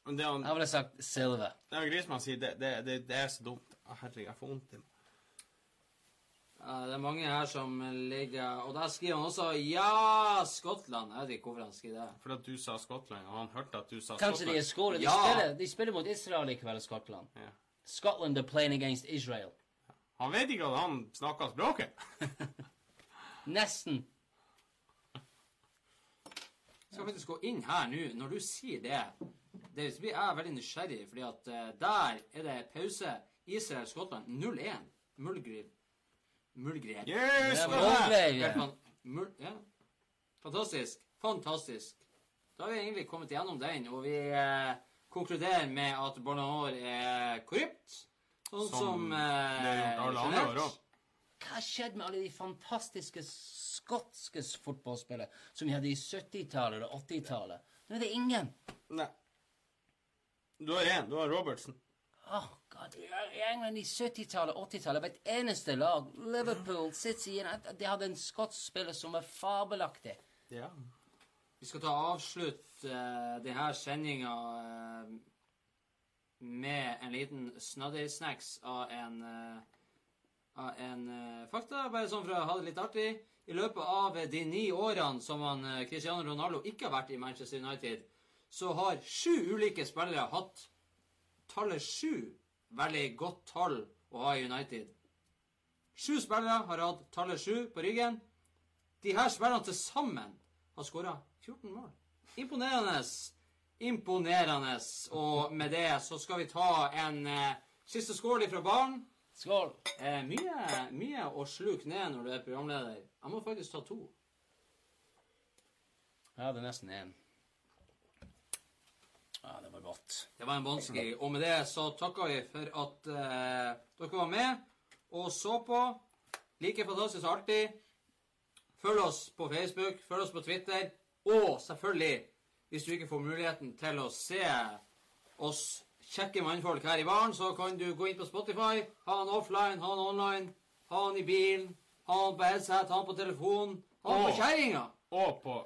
Det han, Jeg ville sagt silver. det han Grismann sier, det, det, det, det er så dumt. Herregud, jeg får vondt i meg. Ja, det er mange her som ligger Og der skriver han også 'Ja, Skottland'. Jeg vet ikke hvorfor han skriver det. Fordi at du sa Skottland, og han hørte at du sa Kanskje de er Skottland. skåret. De, Ja. spiller, de spiller mot Israel i kveld, Skottland. Yeah. Scotland are playing against Israel. Han vet ikke at han snakker språket. <laughs> Nesten. Jeg skal faktisk gå inn her nå. Når du sier det, det så blir jeg veldig nysgjerrig, fordi at eh, der er det pause. Israel-Skottland 0-1. Mullgriv. Mullgrev. Yes! Det det fan- Mull, ja. Fantastisk. Fantastisk. Da har vi egentlig kommet gjennom den, og vi eh, konkluderer med at Barnehår er korrupt. Sånn som, Som det har eh, år Hva skjedde med alle de fantastiske skotske fotballspillere som vi hadde i 70-tallet og 80-tallet? Nå er det ingen. Nei. Du har én. Du har Robertson. Åh, God, I England i 70-tallet og 80-tallet hvert eneste lag, Liverpool, City De hadde en skotsk spiller som var fabelaktig. Ja. Vi skal ta avslutt uh, denne sendinga uh, med en liten snaddersnacks av en uh, av en uh, fakta, bare sånn for å ha det litt artig. I løpet av eh, de ni årene som han, eh, Cristiano Ronaldo ikke har vært i Manchester United, så har sju ulike spillere hatt tallet sju veldig godt tall å ha i United. Sju spillere har hatt tallet sju på ryggen. De her spillerne til sammen har skåra 14 mål. Imponerende. Imponerende. Og med det så skal vi ta en eh, siste skål ifra baren. Skål. Eh, mye, mye å sluke ned når du er programleder. Jeg må faktisk ta to. Ja, det er nesten én. Ja, det var godt. Det var en vanskelig. Og med det så takker vi for at eh, dere var med og så på. Like fantastisk som alltid Følg oss på Facebook, følg oss på Twitter. Og selvfølgelig, hvis du ikke får muligheten til å se oss kjekke mannfolk her i baren, så kan du gå inn på Spotify, ha han offline, ha han online, ha han i bilen, ha han på headset, ha han på telefon, ha han på kjerringa. Og på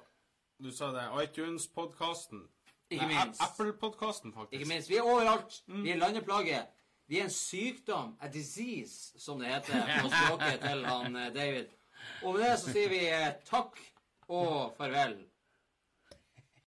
Du sa det, iTunes-podkasten. Ikke minst. Apple-podkasten, faktisk. Ikke minst. Vi er overalt. Vi er landeplage. Vi er en sykdom, a disease, som det heter på <laughs> språket til han eh, David. Og med det så sier vi eh, takk og farvel.